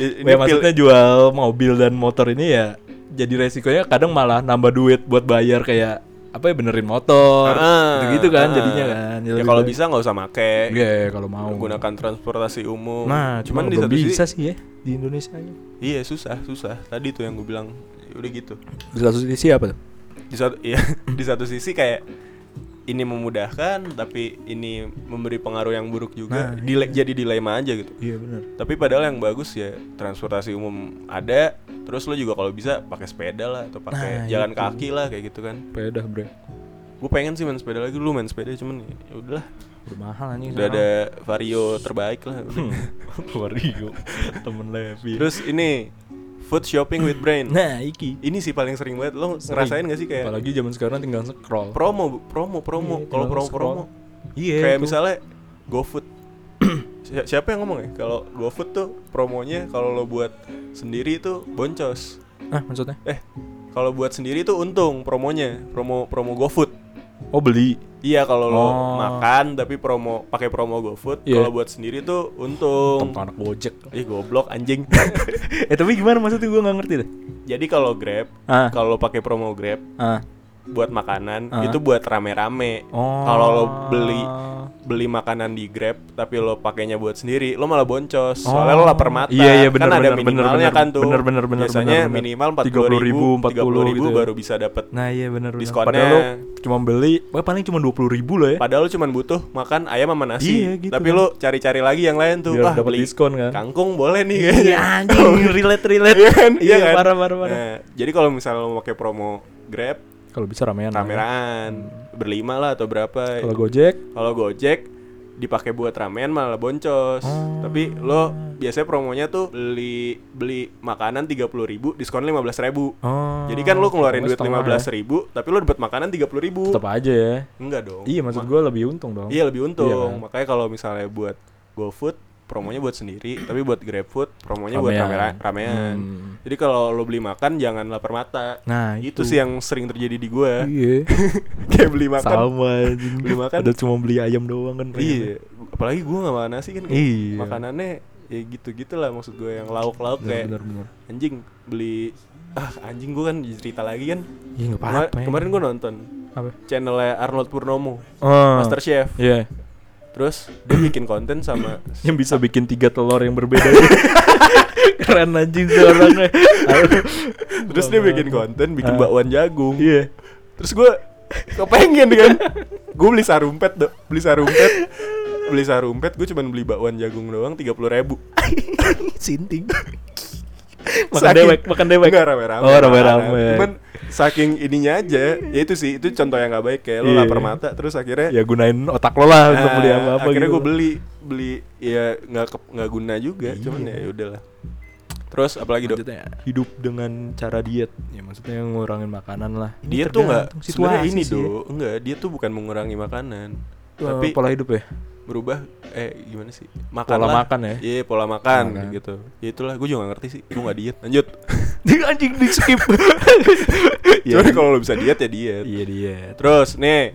I- Ya maksudnya jual mobil dan motor ini ya jadi resikonya kadang malah nambah duit buat bayar kayak apa ya benerin motor Ah, gitu kan ah. jadinya kan Ya kalau bisa nggak usah make. Iya, kalau mau Menggunakan transportasi umum. nah cuman di satu bisa sisi sih ya di Indonesia nya Iya susah susah. Tadi tuh yang gue bilang ya udah gitu. di satu sisi apa tuh Di satu iya *laughs* di satu sisi kayak ini memudahkan tapi ini memberi pengaruh yang buruk juga. Nah, Dile- jadi dilema aja gitu. iya benar Tapi padahal yang bagus ya transportasi umum ada, terus lo juga kalau bisa pakai sepeda lah atau pakai Nah, jalan itu. kaki lah kayak gitu kan. sepeda bre Gue pengen sih main sepeda lagi, lu main sepeda cuman ya udahlah. udah mahal anjing Udah ada vario terbaik lah. *laughs* Wario temen Levi Terus ini food shopping with brain. *laughs* nah iki Ini sih paling sering banget. Lo ngerasain gak sih kayak apalagi zaman sekarang tinggal scroll promo, promo, promo. Iya, Kalau promo, scroll. promo. iya kayak tuh. misalnya GoFood. *clears throat* Si- Siapa yang ngomong ya? Kalau GoFood tuh promonya kalau lo buat sendiri tuh boncos. ah maksudnya Eh, kalau buat sendiri tuh untung promonya, promo promo GoFood. Oh beli Iya kalau lo Oh. makan tapi promo pakai promo GoFood, Iya. kalau buat sendiri tuh untung. Tentang anak gojek Ih goblok anjing. *laughs* eh tapi gimana maksudnya gue nggak ngerti deh Jadi kalau Grab, ah kalau pakai promo Grab ah buat makanan Ah. itu buat rame-rame. oh Kalau lo beli beli makanan di Grab tapi lo pakainya buat sendiri, lo malah boncos. Soalnya lo Oh. lapar mata. Iya, iya, bener, kan ada bener, bener, minimalnya bener. kan tuh. Bener, bener, bener, Biasanya bener, bener. minimal 40 ribu, 30.000, 40 ribu gitu ya. baru bisa dapat nah iya benar benar Diskonnya. padahal lo cuma beli wah, paling cuma dua puluh ribu lah ya Padahal lo cuma butuh makan ayam sama nasi. Iya, gitu tapi kan. lo cari-cari lagi yang lain tuh. biar Wah, dapat diskon kan kangkung boleh nih iya kayaknya. *laughs* anjing relate relate Iya kan? iya kan? parah parah parah Nah, jadi kalau misalnya lo pakai promo Grab, kalau bisa ramean ya. ramean berlima lah atau berapa. kalau gojek Kalau Gojek dipakai buat ramean malah boncos. Oh. Tapi lo biasanya promonya tuh beli beli makanan 30.000 ribu diskon 15.000 ribu oh Jadi kan lo ngeluarin duit setengah 15.000 ribu tapi lo dapat makanan 30.000 ribu ya. tetap aja ya Enggak dong. iya maksud Ma- gue lebih untung dong Iya lebih untung. Iya kan? Makanya kalau misalnya buat GoFood promonya buat sendiri, tapi buat GrabFood promonya buat Ramean. rame ramean. Hmm. Jadi kalau lo beli makan jangan lapar mata. nah itu sih yang sering terjadi di gua. iya *laughs* Kayak beli makan. sama Beli makan. udah cuma beli ayam doang kan Iya, apalagi gua nggak makan nasi kan. Iya. Makanannya ya gitu-gitu lah maksud gue yang lauk-lauk kayak benar benar anjing beli ah anjing gua kan cerita lagi kan. iya nggak Kema- apa-apa ya. kemarin gua nonton apa channelnya Arnold Purnomo, oh Master Chef. iya Terus dia bikin konten sama *clears throat* yang bisa bikin tiga telur yang berbeda *laughs* keren anjing tuh orangnya *laughs* Terus dia bikin konten bikin Ah. bakwan jagung. iya Terus gue kepengen kan. gue beli sarumpet dong, beli sarumpet. Beli sarumpet gue cuman beli bakwan jagung doang 30 ribu *laughs* sinting makan dewek makan dewek Enggak rame-rame Oh, rame-rame. Cuman saking ininya aja Ya itu sih, itu contoh yang gak baik Kayak lo Iya. lapar mata Terus akhirnya ya gunain otak lo lah untuk ah, beli apa apa Akhirnya gitu. gue beli Beli ya nggak nggak guna juga Cuman ya udahlah Terus apalagi dok Maksudnya hidup dengan cara diet ya maksudnya ngurangin makanan lah Ini Dia tuh nggak sebenarnya situasi ini ya. do Enggak, dia tuh bukan mengurangi makanan Eh, Tapi pola hidup ya berubah eh gimana sih makan Pola lah. makan ya? iya pola makan Makan. gitu ya itulah gue juga gak ngerti sih gue gak diet lanjut *laughs* anjing di skip *laughs* *laughs* cuman kalau lo bisa diet ya diet iya diet terus nih?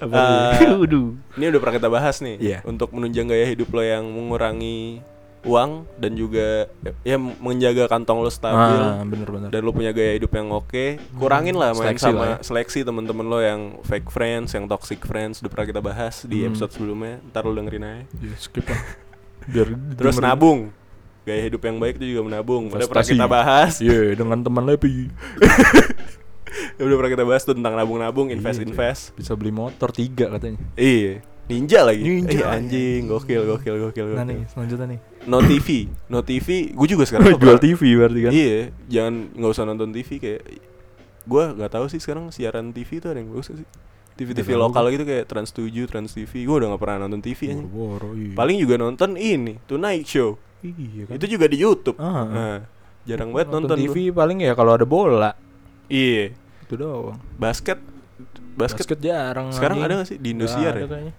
*laughs* Waduh. ini udah pernah kita bahas nih Iya. untuk menunjang gaya hidup lo yang mengurangi uang dan juga ya menjaga kantong lo stabil ah bener-bener dan lo punya gaya hidup yang oke kurangin lah main Seleksi sama lah ya. seleksi temen-temen lo yang fake friends yang toxic friends udah pernah kita bahas di Hmm. episode sebelumnya ntar lo dengerin aja ya, skip lah biar Terus dengerin. nabung. Gaya hidup yang baik itu juga menabung. Udah pernah kita bahas. iya dengan teman *laughs* Lepi *laughs* Udah pernah kita bahas tuh tentang nabung-nabung, invest-invest. bisa beli motor tiga katanya Iya. Ninja lagi. Ninja. Eh, anjing, gokil, gokil, gokil, nah gokil. nih selanjutnya nih No TV, No TV. Gue juga sekarang nggak jual TV berarti kan Iya, jangan nggak usah nonton TV kayak. Gue nggak tahu sih sekarang siaran TV itu ada yang bagus gak sih? TV-TV lokal gitu kayak Trans 7, Trans TV. Gue udah nggak pernah nonton TV. Boro-boro iya Paling juga nonton ini, Tonight Show. iya kan Itu juga di YouTube. Ah. Nah, jarang banget nonton, TV gua. paling ya kalau ada bola Iya. Itu doang Basket basket, basket jarang sekarang ada gak sih di Indosiar ya? ada kayaknya.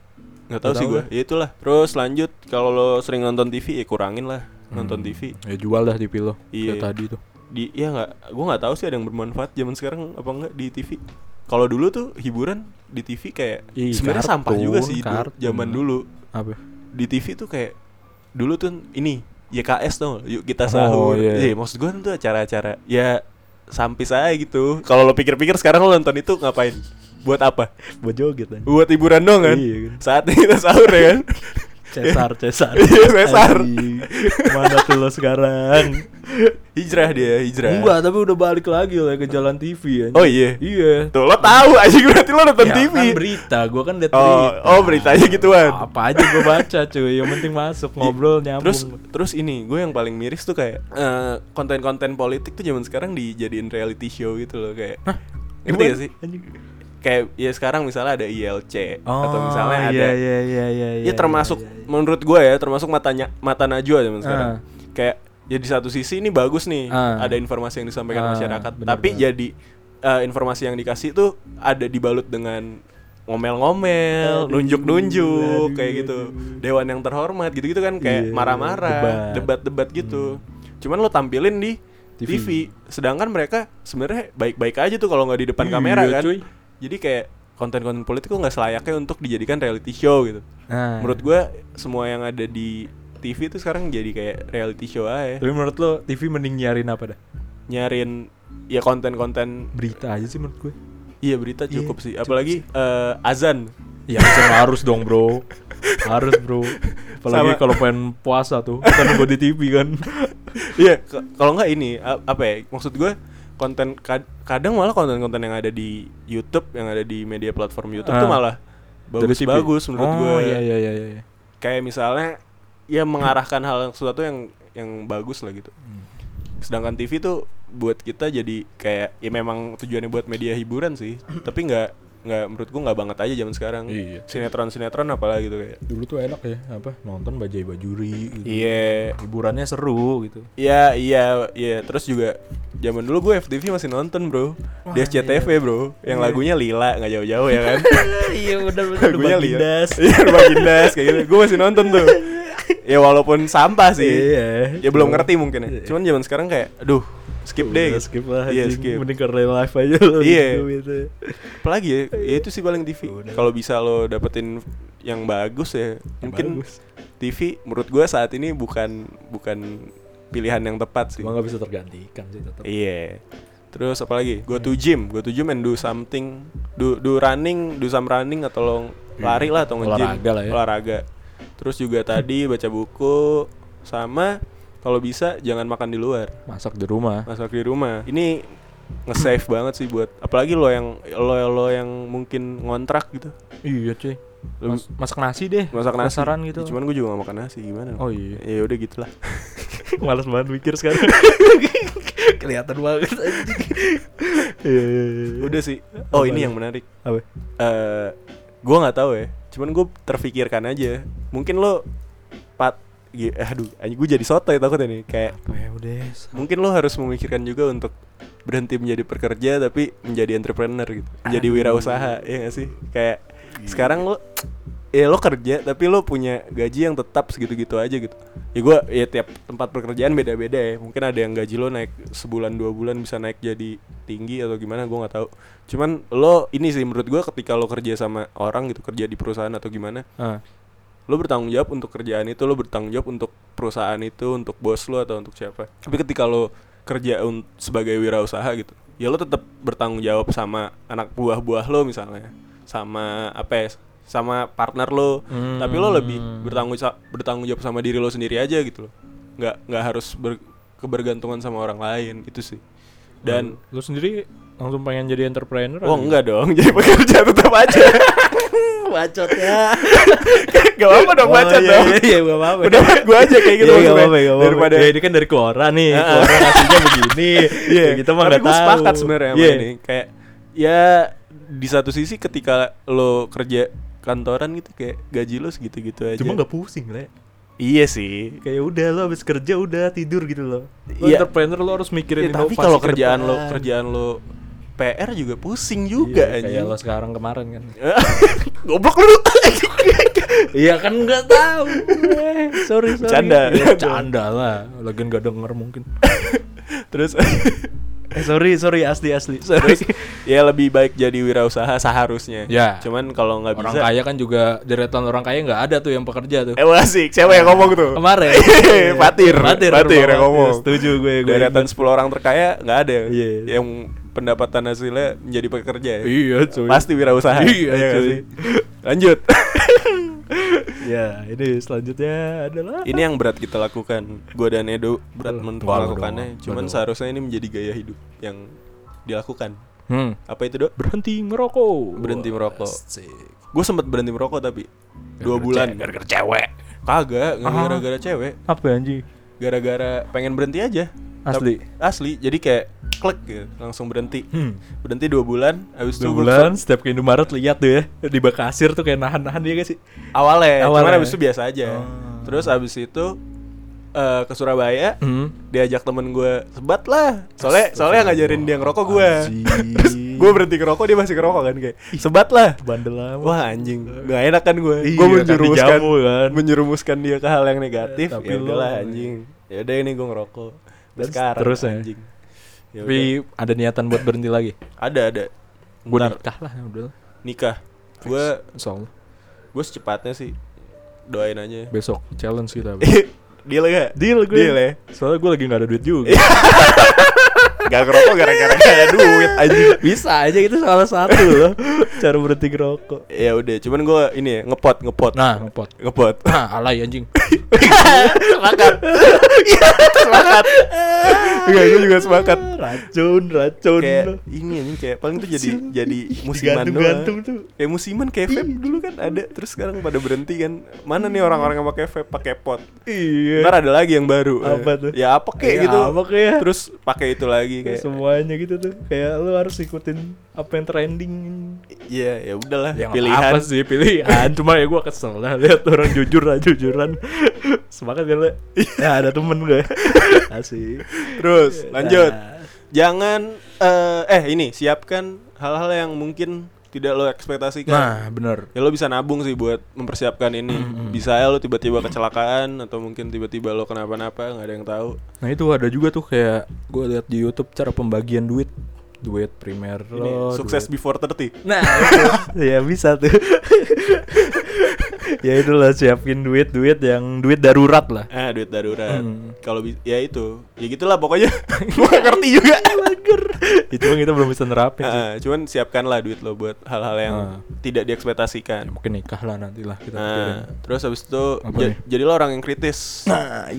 Nggak tahu Nggak sih gue. Ya itulah. Terus lanjut kalau lo sering nonton TV ya kurangin lah nonton Hmm. TV. ya jual dah TV lo Iya. tadi tuh Di ya nggak, gue nggak tahu sih ada yang bermanfaat zaman sekarang apa enggak di TV. Kalau dulu tuh hiburan di TV kayak sebenarnya sampah juga sih itu zaman dulu. apa Di TV tuh kayak dulu tuh ini YKS tuh yuk kita Oh, sahur. iya. Iya, maksud gue tuh acara-acara ya sampis aja gitu. Kalau lo pikir-pikir sekarang lo nonton itu ngapain? Buat apa? Buat joget kan. Buat hiburan dong kan? Iya kan. Saatnya kita sahur ya kan? *laughs* Cesar, Cesar. *laughs* Iya, Cesar. Mana tuh lo sekarang? hijrah dia, hijrah. Enggak, tapi udah balik lagi lah ke jalan TV anjing. Oh iya. Iya. Tuh lo tahu aja berarti lo nonton Ya, TV. kan berita, gua kan liat Oh, berita. oh beritanya gituan. Apa aja gua baca cuy, yang penting masuk ngobrol nyambung. Terus terus ini gue yang paling miris tuh kayak eh, konten-konten politik tuh zaman sekarang dijadiin reality show gitu loh kayak. Ngerti gak sih? Anjing. Kayak ya sekarang misalnya ada ILC Oh, atau misalnya ada iya, iya, iya, iya, Ya termasuk menurut gue ya termasuk matanya mata najwa zaman sekarang. Ah. Kayak ya di satu sisi ini bagus nih Ah. ada informasi yang disampaikan Ah, masyarakat, benar, tapi benar. jadi eh, informasi yang dikasih tuh ada dibalut dengan ngomel-ngomel, nunjuk-nunjuk kayak gitu. Dewan yang terhormat gitu-gitu kan kayak Iya, marah-marah. Hmm. debat-debat gitu. Cuman lo tampilin di TV. TV. Sedangkan mereka sebenarnya baik-baik aja tuh kalau nggak di depan Iya, kamera kan. cuy. Jadi kayak konten-konten politik tuh nggak selayaknya untuk dijadikan reality show gitu. Nah. Menurut gua semua yang ada di TV itu sekarang jadi kayak reality show aja. Tapi menurut lo TV mending nyiarin apa dah? Nyariin ya konten-konten Berita aja sih menurut gue. iya berita cukup sih. cukup Apalagi eh, azan. Ya harus dong bro Harus bro *laughs* Apalagi kalau pengen puasa tuh Kita nunggu di TV kan *laughs* Iya, ke- kalau nggak ini apa ya? Maksud gua konten kad- kadang malah konten-konten yang ada di YouTube, yang ada di media platform YouTube tuh Ah. malah Dari bagus TV. bagus menurut oh, gua. iya iya iya iya Kayak misalnya ya mengarahkan hal sesuatu yang yang bagus lah gitu. Hmm. Sedangkan TV tuh buat kita jadi kayak ya memang tujuannya buat media hiburan sih, *clears throat* tapi nggak nggak menurut gua nggak banget aja zaman sekarang. Iya. Sinetron-sinetron apalagi gitu kayak. Dulu tuh enak ya Apa Nonton bajai bajuri gitu. Iya, Hiburannya seru gitu Iya, iya, iya. Terus juga zaman dulu gue FTV masih nonton, Bro. Di SCTV, Bro. Yang lagunya Lila, nggak jauh-jauh ya kan. *laughs* Iya bener lagunya Lila. Iya, Rumah Gindas kayak gitu. Gue masih nonton tuh. *laughs* Ya walaupun sampah sih. Iya Ya belum ngerti mungkin ya. Cuman zaman sekarang kayak aduh, skip deh. Udah skip lah Iya, skip. Mending ke real life aja lo Iya. gitu. Apalagi ya, ya itu sih paling TV. Kalau bisa lo dapetin yang bagus ya, mungkin bagus. TV menurut gue saat ini bukan bukan pilihan yang tepat sih. Cuma gak bisa tergantikan sih tetap Iya. Terus apa lagi? Go to gym, go to gym and do something, do do running, do some running atau lo lari lah atau nge-gym. Olahraga lah ya. Olahraga. Terus juga tadi baca buku sama kalau bisa jangan makan di luar, Masak di rumah masak di rumah. Ini nge-save banget sih buat apalagi lo yang lo lo yang mungkin ngontrak gitu. Iya cuy Mas- Masak nasi deh masak nasi. Kasaran gitu Ya, cuman gue juga gak makan nasi gimana? Oh iya. Ya udah gitulah. *laughs* Males banget mikir sekarang *laughs* Kelihatan banget Iya iya iya udah sih. Oh, Apa ini lagi? yang menarik. Apa? eh gue nggak tahu ya cuman gue terfikirkan aja mungkin lo pat eh, aduh gue jadi soto ya takutnya nih kayak ya udah mungkin lo harus memikirkan juga untuk berhenti menjadi pekerja tapi menjadi entrepreneur gitu menjadi Aduh. wirausaha ya gak sih kayak sekarang lo ya lo kerja tapi lo punya gaji yang tetap segitu-gitu aja gitu ya gue ya tiap tempat pekerjaan beda-beda ya mungkin ada yang gaji lo naik sebulan dua bulan bisa naik jadi tinggi atau gimana gue nggak tahu cuman lo ini sih menurut gue ketika lo kerja sama orang gitu kerja di perusahaan atau gimana ah. Lo bertanggung jawab untuk kerjaan itu lo bertanggung jawab untuk perusahaan itu untuk bos lo atau untuk siapa. Tapi ketika lo kerja sebagai wirausaha gitu ya lo tetap bertanggung jawab sama anak buah-buah lo misalnya sama apa ya sama partner lo. Tapi lo lebih Hmm. bertanggung bertanggung jawab sama diri lo sendiri aja gitu loh. Nggak nggak harus ber- kebergantungan sama orang lain itu sih. Dan Lu sendiri langsung pengen jadi entrepreneur oh enggak dong *laughs* jadi pekerja tetap aja *laughs* Bacot ya *laughs* gak apa dong Oh, bacot iya, dong Iya iya gak apa-apa udah gue aja kayak gitu Iya, gak apa-apa, gak apa-apa. daripada Ya, ini kan dari koran nih. Koran ngasihnya begini Iya, Ya, Kita mah tapi gak gue tahu sepakat sebenarnya sama Iya. ini. Kayak ya di satu sisi ketika lo kerja kantoran gitu kayak gaji lo segitu-gitu aja. Cuma gak pusing lah Iya sih. Kayak udah lo habis kerja udah tidur gitu loh Lo Iya. entrepreneur lo harus mikirin Ya, tapi inovasi kalau ke kerjaan lo kerjaan lo PR juga pusing juga Iya, Kayak lo sekarang kemarin kan *laughs* Goblok lu. *laughs* Iya kan nggak tahu Eh, Sorry sorry Bercanda. Ya, *laughs* Bercanda lah Lagian gak denger mungkin Terus Eh sorry sorry asli asli. Sorry. Terus ya lebih baik jadi wirausaha seharusnya. Ya. Cuman kalau nggak orang bisa kaya kan juga deretan orang kaya nggak ada tuh yang pekerja tuh. Eh asik, siapa yang ngomong tuh? Kemarin. Fatir, Fatir, Fatir yang Fatir. ngomong. Setuju gue, gue Deretan. 10 orang terkaya nggak ada Iya. yang pendapatan hasilnya menjadi pekerja ya. Iya cuy. Pasti wirausaha. Iya, nggak cuy. Lanjut. *laughs* Ya ini selanjutnya adalah ini yang berat kita lakukan. Gua dan Edo berat Waduh, melakukannya. Cuman betul. seharusnya ini menjadi gaya hidup yang dilakukan. hmm. Apa itu, Dok? berhenti merokok. Berhenti merokok. Gue sempet berhenti merokok tapi dua Gara-gara bulan. Gara-gara cewek. Kagak, nggak Ah. gara-gara cewek. Apa ya, anjing? Gara-gara pengen berhenti aja. Asli? Tapi- asli. Jadi kayak klik gitu, langsung berhenti. Hmm. Berhenti dua bulan, habis itu Dua bulan setiap ke Indomaret lihat tuh ya di bak kasir tuh kayak nahan-nahan dia gak sih? awalnya, cuman Awalnya. habis itu biasa aja. Oh. Terus habis itu eh, ke Surabaya, Hmm. diajak temen gue sebat lah. Soalnya soalnya ngajarin dia ngerokok gue. Terus gue berhenti ngerokok dia masih ngerokok kan kayak sebat lah. Bandel lama. Wah anjing, gak enak kan gue. Iya, gue kan menjerumuskan, kan. menjerumuskan dia ke hal yang negatif. Eh, tapi ya udahlah anjing. Ya udah ini gue ngerokok. Terus Dan sekarang terus ya? anjing. Ya Tapi ada niatan buat berhenti lagi. ada ada. Gue nikah lah ya udah. nikah. Gue gue secepatnya sih doain aja. Besok challenge kita. *laughs* Deal gak? Deal gue. Deal ya. Soalnya gue lagi gak ada duit juga. *laughs* Gak ngerokok gara-gara gak ada duit anjing. Bisa aja itu salah satu loh cara berhenti ngerokok. Ya udah, cuman gue ini ya ngepot ngepot. Nah, ngepot. ngepot. *laughs* Nah, alay anjing. *laughs* semangat. semangat. Enggak, gue juga semangat. Racun, racun. Kayak ini anjing kayak paling tuh jadi jadi musiman Digantung-gantung doang. tuh. Kayak musiman kayak vape dulu kan ada, terus sekarang pada berhenti kan. Mana nih orang-orang yang pakai vape pakai pot? Iya. Ntar ada lagi yang baru. Apa tuh? Ya apa kayak Ya, gitu. apa kayak? Terus pakai itu lagi kayak. semuanya gitu tuh. Kayak lu harus ikutin apa yang trending. Iya, ya udahlah. Ya, nggak pilihan. apa sih pilihan cuma ya gue kesel lah lihat orang jujur aja jujuran semangat kan Le? ya ada temen gue *laughs* asik Terus lanjut. Nah. Jangan eh eh ini siapkan hal-hal yang mungkin tidak lo ekspektasikan. nah bener Ya lo bisa nabung sih buat mempersiapkan ini. Bisa ya lo tiba-tiba kecelakaan atau mungkin tiba-tiba lo kenapa-napa nggak ada yang tahu. nah itu ada juga tuh kayak gue lihat di YouTube cara pembagian duit duit primer Ini lo sukses duit- before 30. nah itu ya bisa tuh *laughs* ya itulah siapin duit duit yang duit darurat lah Ah, duit darurat. Hmm. Kalau bi- ya itu, ya gitulah pokoknya. *laughs* Gua ngerti juga. *laughs* itu kan kita belum bisa nerapin sih. Ah, cuman siapkanlah duit lo buat hal-hal yang Ah. tidak diekspektasikan. Ya, mungkin nikah lah nanti lah kita pikirin. Nah, terus habis itu ja- nih? jadilah orang yang kritis. nah.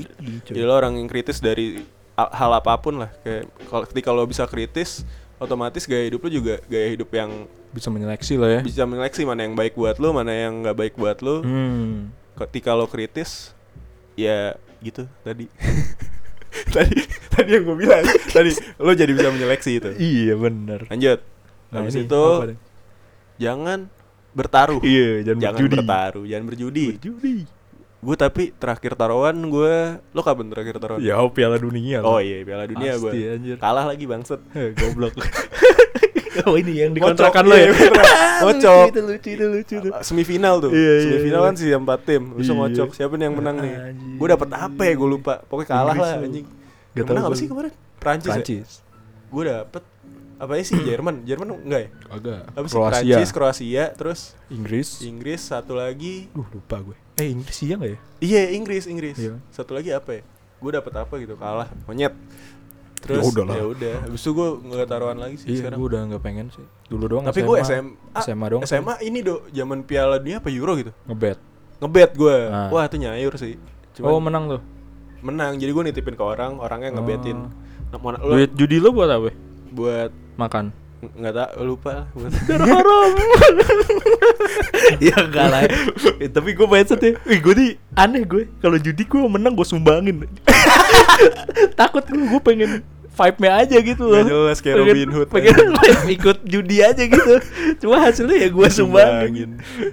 Jadi lo orang yang kritis dari hal apa pun lah. Kayak kalau ketika lo bisa kritis, otomatis gaya hidup lo juga gaya hidup yang bisa menyeleksi lah ya bisa menyeleksi mana yang baik buat lo, mana yang nggak baik buat lo. hmm. Ketika lo kritis, ya gitu tadi. *laughs* tadi tadi yang gue bilang tadi lo jadi bisa menyeleksi itu. iya bener Lanjut. Nah, Habis itu jangan bertaruh. iya jangan, jangan berjudi bertaruh, jangan berjudi. berjudi Gue tapi terakhir taruhan gue, lo kapan terakhir taruhan? ya oh, piala dunia Oh iya, Piala Dunia gue. Kalah lagi bangset. *laughs* Eh, goblok *laughs* oh ini yang dikontrakan lo iya, ya *laughs* beneran. Ngocok. itu lucu itu lucu tuh Semifinal tuh. Iya, iya, Semifinal iya. kan sih empat tim. Bisa Iya. ngocok. Siapa nih yang menang nih? Gue dapet apa ya? Gue lupa. Pokoknya kalah lah anjing. Gak tau menang apa sih kemarin? Prancis. ya? Prancis Gue dapet apa sih Jerman? Jerman enggak ya? agak Apa sih Kroasia Prancis, Kroasia, terus Inggris Inggris satu lagi. Duh lupa gue Eh Inggris iya gak ya? Iya, Inggris, Inggris. Iya. Satu lagi apa ya? Gue dapet apa gitu? Kalah, monyet. Terus Ya udah lah. ya udah. Habis itu gue nggak taruhan lagi sih Iya sekarang. gue udah gak pengen sih Dulu doang Tapi gue SMA, SMA doang SMA ini do, zaman Piala Dunia apa Euro gitu. Ngebet Ngebet gue. Ah. Wah, itu nyayur sih. Oh Cuman menang tuh menang. Jadi gue nitipin ke orang, orangnya ngebetin. Oh. Nah, Duit judi lo buat apa? Buat Makan? Ng- nggak tak lupa buat *laughs* *laughs* haram. Ya enggak lah. Eh, tapi gue mindset ya Wih gue nih aneh gue Kalau judi gue menang gue sumbangin. *laughs* Takut gue Gue pengen vibe-nya aja gitu loh. Nggak jelas kayak Pengen- Robin Hood Pengen ikut judi aja gitu. Cuma hasilnya ya gue sumbangin.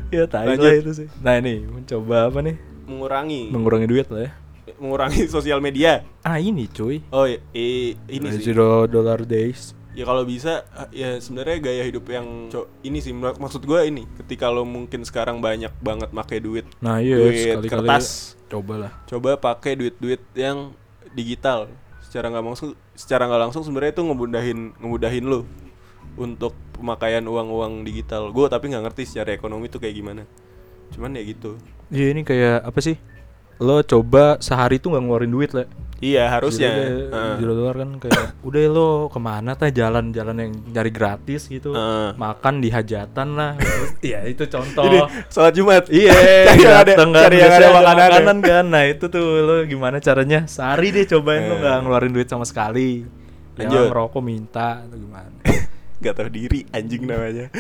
Ya tai lah itu sih. Nah ini mencoba apa nih? Mengurangi. Mengurangi duit lah ya mengurangi *laughs* sosial media. Ah ini cuy. Oh, i- i- ini sih. Zero dollar days. Ya kalau bisa ya sebenarnya gaya hidup yang co- ini sih mak- maksud gue ini ketika lo mungkin sekarang banyak banget pakai duit Nah iya duit sekali-kali kertas Coba lah coba pakai duit-duit yang digital. Secara nggak langsung secara nggak langsung sebenarnya itu ngemudahin ngemudahin lo untuk pemakaian uang-uang digital. Gue tapi nggak ngerti secara ekonomi itu kayak gimana. Cuman ya gitu. Iya ini kayak apa sih? Lo coba sehari tuh nggak ngeluarin duit lah. iya harusnya Zero, zero dollar kan kayak *coughs* udah lo ke mana teh jalan-jalan yang cari gratis gitu. Heeh. Makan di hajatan lah. *laughs* Iya itu contoh. Jadi sholat Jumat Iya, *laughs* cari yang ada kan, cari yang ada makanan, makanan kan. Nah itu tuh lo gimana caranya? Sehari deh cobain lo Eh. nggak ngeluarin duit sama sekali. Lanjut. Jangan ngerokok minta atau gimana? Nggak tahu diri anjing namanya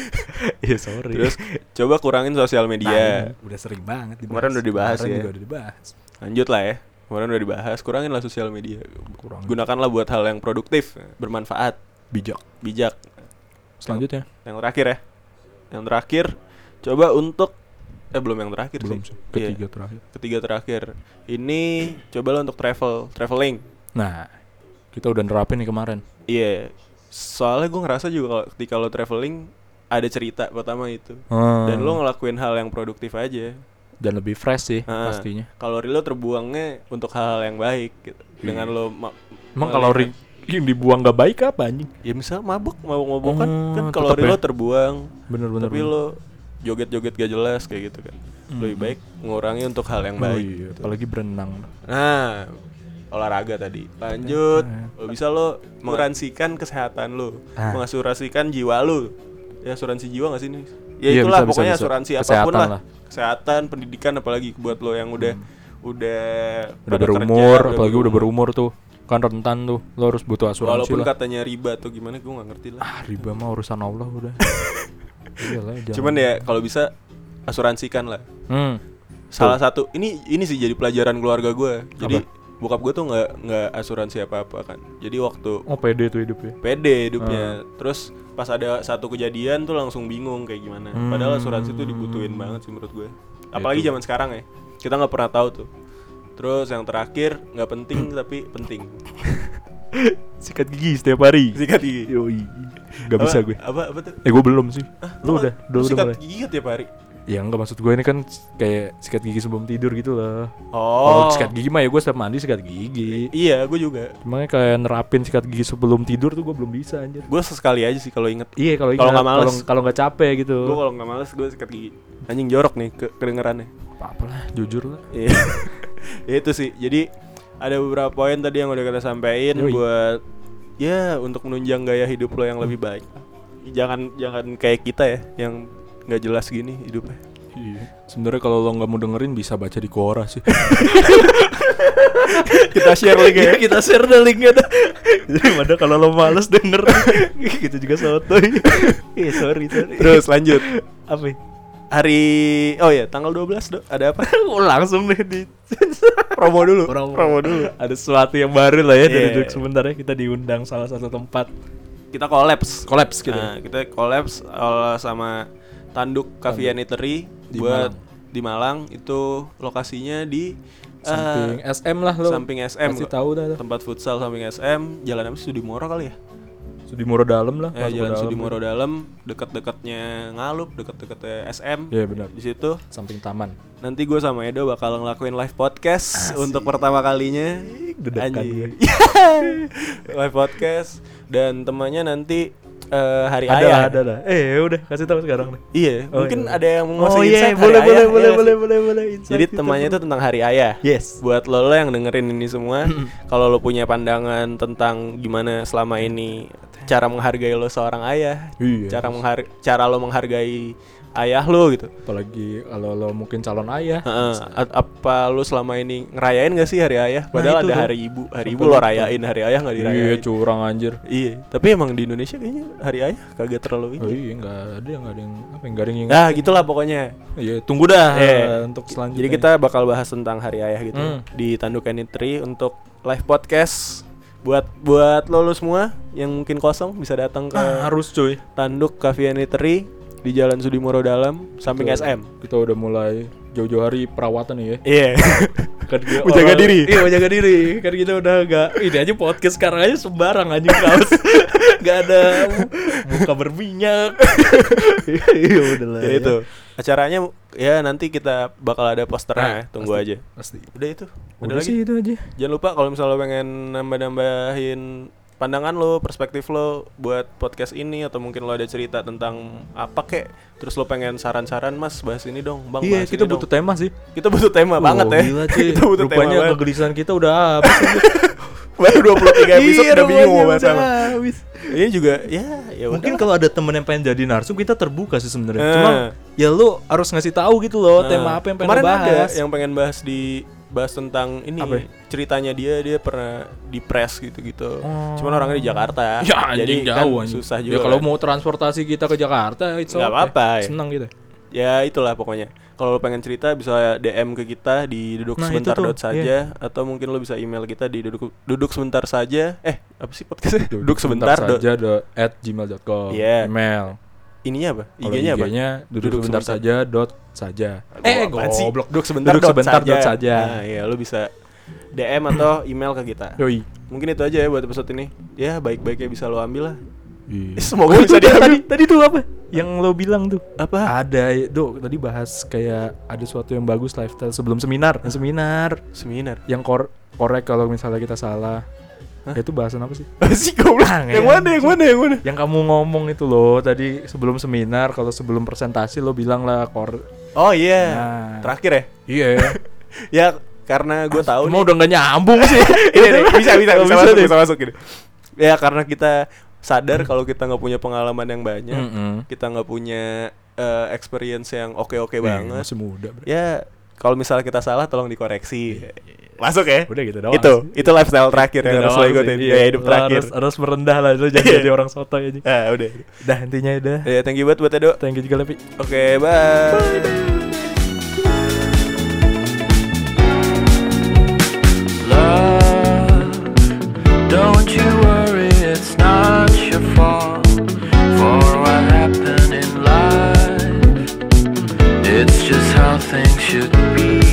Iya *laughs* sorry. terus coba kurangin sosial media Nah, udah sering banget dibahas. Kemarin udah dibahas Kemarin ya. juga udah dibahas. lanjut lah ya kemarin udah dibahas kurangin lah sosial media Kurangin. gunakanlah buat hal yang produktif bermanfaat Bijak. bijak Selanjutnya yang terakhir ya yang terakhir coba untuk eh belum yang terakhir belum sih Ketiga terakhir. ketiga terakhir ini coba lo untuk travel traveling Nah, kita udah nerapin nih kemarin. iya soalnya gue ngerasa juga kalau ketika lo traveling ada cerita pertama itu Hmm. dan lo ngelakuin hal yang produktif aja dan lebih fresh sih Ah, pastinya. kalori lo terbuangnya untuk hal-hal yang baik gitu. dengan lo ma- Emang kalori yang dibuang gak baik apa anjing? ya misal mabuk mabuk mabukan Oh, kan tetep kalori ya. lo terbuang Bener-bener. tapi lo joget-joget gak jelas kayak gitu kan lebih baik ngurangi untuk hal yang baik Hmm. Oh iya, gitu. apalagi berenang. nah olahraga tadi lanjut lo bisa lo mengasuransikan kesehatan lo Ah. mengasuransikan jiwa lo ya asuransi jiwa gak sih ini ya Iya, itulah bisa, pokoknya bisa. asuransi Kesehatan apa pun lah. lah. kesehatan pendidikan apalagi buat lo yang udah udah Udah pada kerja, berumur, apalagi udah berumur tuh. Kan rentan tuh. Lo harus butuh asuransi walaupun lah. katanya riba tuh gimana gue nggak ngerti lah Ah, riba mah urusan Allah udah. *laughs* Iyalah, cuman ya kalau bisa asuransikan lah Hmm. salah satu ini ini sih jadi pelajaran keluarga gue jadi bokap gue tuh nggak nggak asuransi apa apa kan. Jadi waktu Oh, pede tuh hidupnya. pede hidupnya. Terus pas ada satu kejadian tuh langsung bingung kayak gimana. Padahal asuransi tuh dibutuhin banget sih menurut gue apalagi zaman sekarang ya. Kita nggak pernah tahu tuh. Terus yang terakhir nggak penting *clears throat* tapi penting. Sikat gigi setiap hari. sikat gigi. Yoi. Gak bisa gue. apa? Apa tuh? Eh gue belum sih. Lu Lu udah, udah, lu udah sikat mulai. gigi nggak tiap hari Ya enggak maksud gue ini kan kayak sikat gigi sebelum tidur gitu lah. oh Kalau sikat gigi mah ya gue setiap mandi sikat gigi. iya gue juga Cuma kayak nerapin sikat gigi sebelum tidur tuh gue belum bisa anjir. gue sesekali aja sih kalau inget Iya kalau Kalau nggak males. kalau nggak capek gitu. gue kalau nggak males gue sikat gigi anjing jorok nih ke kedengerannya apa lah, jujur lah. Iya. Ya *laughs* itu sih. Jadi ada beberapa poin tadi yang udah kita sampaikan Yoi. buat ya untuk menunjang gaya hidup lo yang lebih baik. Jangan jangan kayak kita ya yang nggak jelas gini hidupnya. Iya. Sebenarnya kalau lo nggak mau dengerin bisa baca di Quora sih. *laughs* kita share link ya. Iya, kita share deh linknya dah. *laughs* Daripada kalau lo males denger *laughs* Gitu juga sotoy Iya sorry sorry Terus lanjut. Apa ya? Hari oh ya tanggal 12 Dok. Ada apa? Oh, langsung deh di Promo dulu. promo, dulu Ada sesuatu yang baru lah ya Dari Iya. duduk sebentar ya Kita diundang salah satu tempat Kita collabs. Collabs gitu Nah, kita collabs uh, sama Tanduk Cafe and Eatery Di buat Malang. di Malang. Itu lokasinya di uh, Samping SM lah lo. samping SM Pasti tahu dah tempat futsal samping SM jalan apa Sudimoro kali ya? Sudimoro dalam lah eh, jalan dalam. Sudimoro dalam. Dekat-dekatnya Ngalup dekat-dekatnya SM Iya benar. Di situ. Samping taman. Nanti gue sama Edo bakal ngelakuin live podcast untuk pertama kalinya. Deg-degan Anjing. *laughs* live podcast. Dan temannya nanti eh, hari Ada ayah lah ada lah. Eh udah kasih tahu sekarang deh. Iya Oh, mungkin iya. ada yang mau Oh ngasih iya insight hari boleh boleh ayah, boleh iya boleh boleh boleh. Insight jadi temannya itu tentang hari ayah Yes. Buat lo, lo yang dengerin ini semua *clears throat* kalau lo punya pandangan tentang gimana selama ini cara menghargai lo seorang ayah Iya. cara menghar cara lo menghargai ayah lo gitu. Apalagi kalau lo mungkin calon ayah. Heeh. A- apa lo selama ini ngerayain gak sih hari ayah? Padahal Nah, ada tuh. hari ibu hari ibu Sampai lo lupa. rayain hari ayah nggak Iya dirayain curang anjir. Iya tapi emang di Indonesia kayaknya hari ayah kagak terlalu Oh ini iya nggak ada nggak ada yang apa nggak ada yang nah gitulah pokoknya. Iya tunggu dah Iya. untuk selanjutnya. Jadi kita bakal bahas tentang hari ayah gitu Hmm. di Tanduk Anitri untuk live podcast. Buat buat lo, lo semua yang mungkin kosong bisa datang ke Ah, harus cuy. Tanduk Cafe Anitri di Jalan Sudimoro Dalam samping Betul. SM. kita udah mulai jauh-jauh hari perawatan nih ya Iya. kan kita Menjaga diri. iya menjaga diri kan kita udah gak ini aja podcast sekarang aja sembarang anjing kaos *laughs* gak ada muka berminyak. Iya udah lah. ya itu acaranya ya nanti kita bakal ada posternya Nah, tunggu pasti, aja Pasti. udah itu ada Udah lagi sih itu aja. jangan lupa kalau misalnya pengen nambah-nambahin pandangan lo perspektif lo buat podcast ini atau mungkin lo ada cerita tentang apa kek terus lo pengen saran-saran mas bahas ini dong bang Iya, bahas kita ini butuh dong. tema sih. kita butuh tema banget Oh, ya Gila, *laughs* kita butuh Rupanya tema banget. kegelisahan kita udah habis. *laughs* baru 23 episode Iya, udah bingung bahas apa habis. ini juga ya ya Mungkin kalau ada temen yang pengen jadi narsum kita terbuka sih sebenarnya. Eh. Cuma ya lu harus ngasih tahu gitu loh Nah, tema apa yang pengen kemarin lu ada bahas. yang pengen bahas di bahas tentang ini Apa ya? ceritanya dia dia pernah di press gitu-gitu. Oh. Cuman orangnya di Jakarta. *laughs* Ya jadi jauh kan anjing. susah Ya juga. kalau kan. mau transportasi kita ke Jakarta itu Nggak apa-apa, ya. Senang gitu. ya itulah pokoknya. Kalau lo pengen cerita bisa DM ke kita di duduk Nah, sebentar dot saja atau mungkin lo bisa email kita di duduk duduk sebentar saja. Eh, apa sih podcastnya? Duduk, sebentar. dot- saja do, at gmail.com Iya. email Ininya apa? IG-nya apa? IG-nya duduk, Duduk sebentar sebentar. saja dot saja eh goblok Duduk sebentar, Duduk dot, sebentar saja. dot saja. Nah, iya lo bisa DM atau email ke kita. yoi Mungkin itu aja ya buat episode ini. Ya, baik-baiknya bisa lo ambil lah. Iya. Eh, *laughs* Semoga Oh, bisa diambil. tadi tadi tuh apa yang lo bilang tuh Apa? ada do tadi bahas kayak ada sesuatu yang bagus lifestyle sebelum seminar yang seminar Seminar. yang kor korek kalau misalnya kita salah Ya, itu bahasan apa sih *laughs* sih goblok? Ah, yang mana? Yang mana? Yang mana? yang kamu ngomong itu loh tadi sebelum seminar kalau sebelum presentasi lo bilang lah kor Oh iya. Nah. Terakhir ya? iya *laughs* Ya karena gue tahu Cuma nih. udah gak nyambung sih *laughs* ini nih, bisa bisa Oh, bisa, masuk, bisa masuk gini. Ya karena kita sadar kalau kita nggak punya pengalaman yang banyak, Mm-mm. kita nggak punya eh, experience yang oke-oke Eh, banget. masih muda bro. Ya kalau misalnya kita salah tolong dikoreksi. Masuk ya? udah gitu doang Itu, itu lifestyle terakhir Gitu yang harus lo ikutin. sih, Ya hidup Lo terakhir. harus, harus merendah lah lo jangan Iya. jadi orang soto aja Ah, udah. dah intinya udah Ya, thank you buat buat Edo. thank you juga Lepi Oke, bye. Love, don't you worry, it's not your fault for what happened in life. It's just how things should be.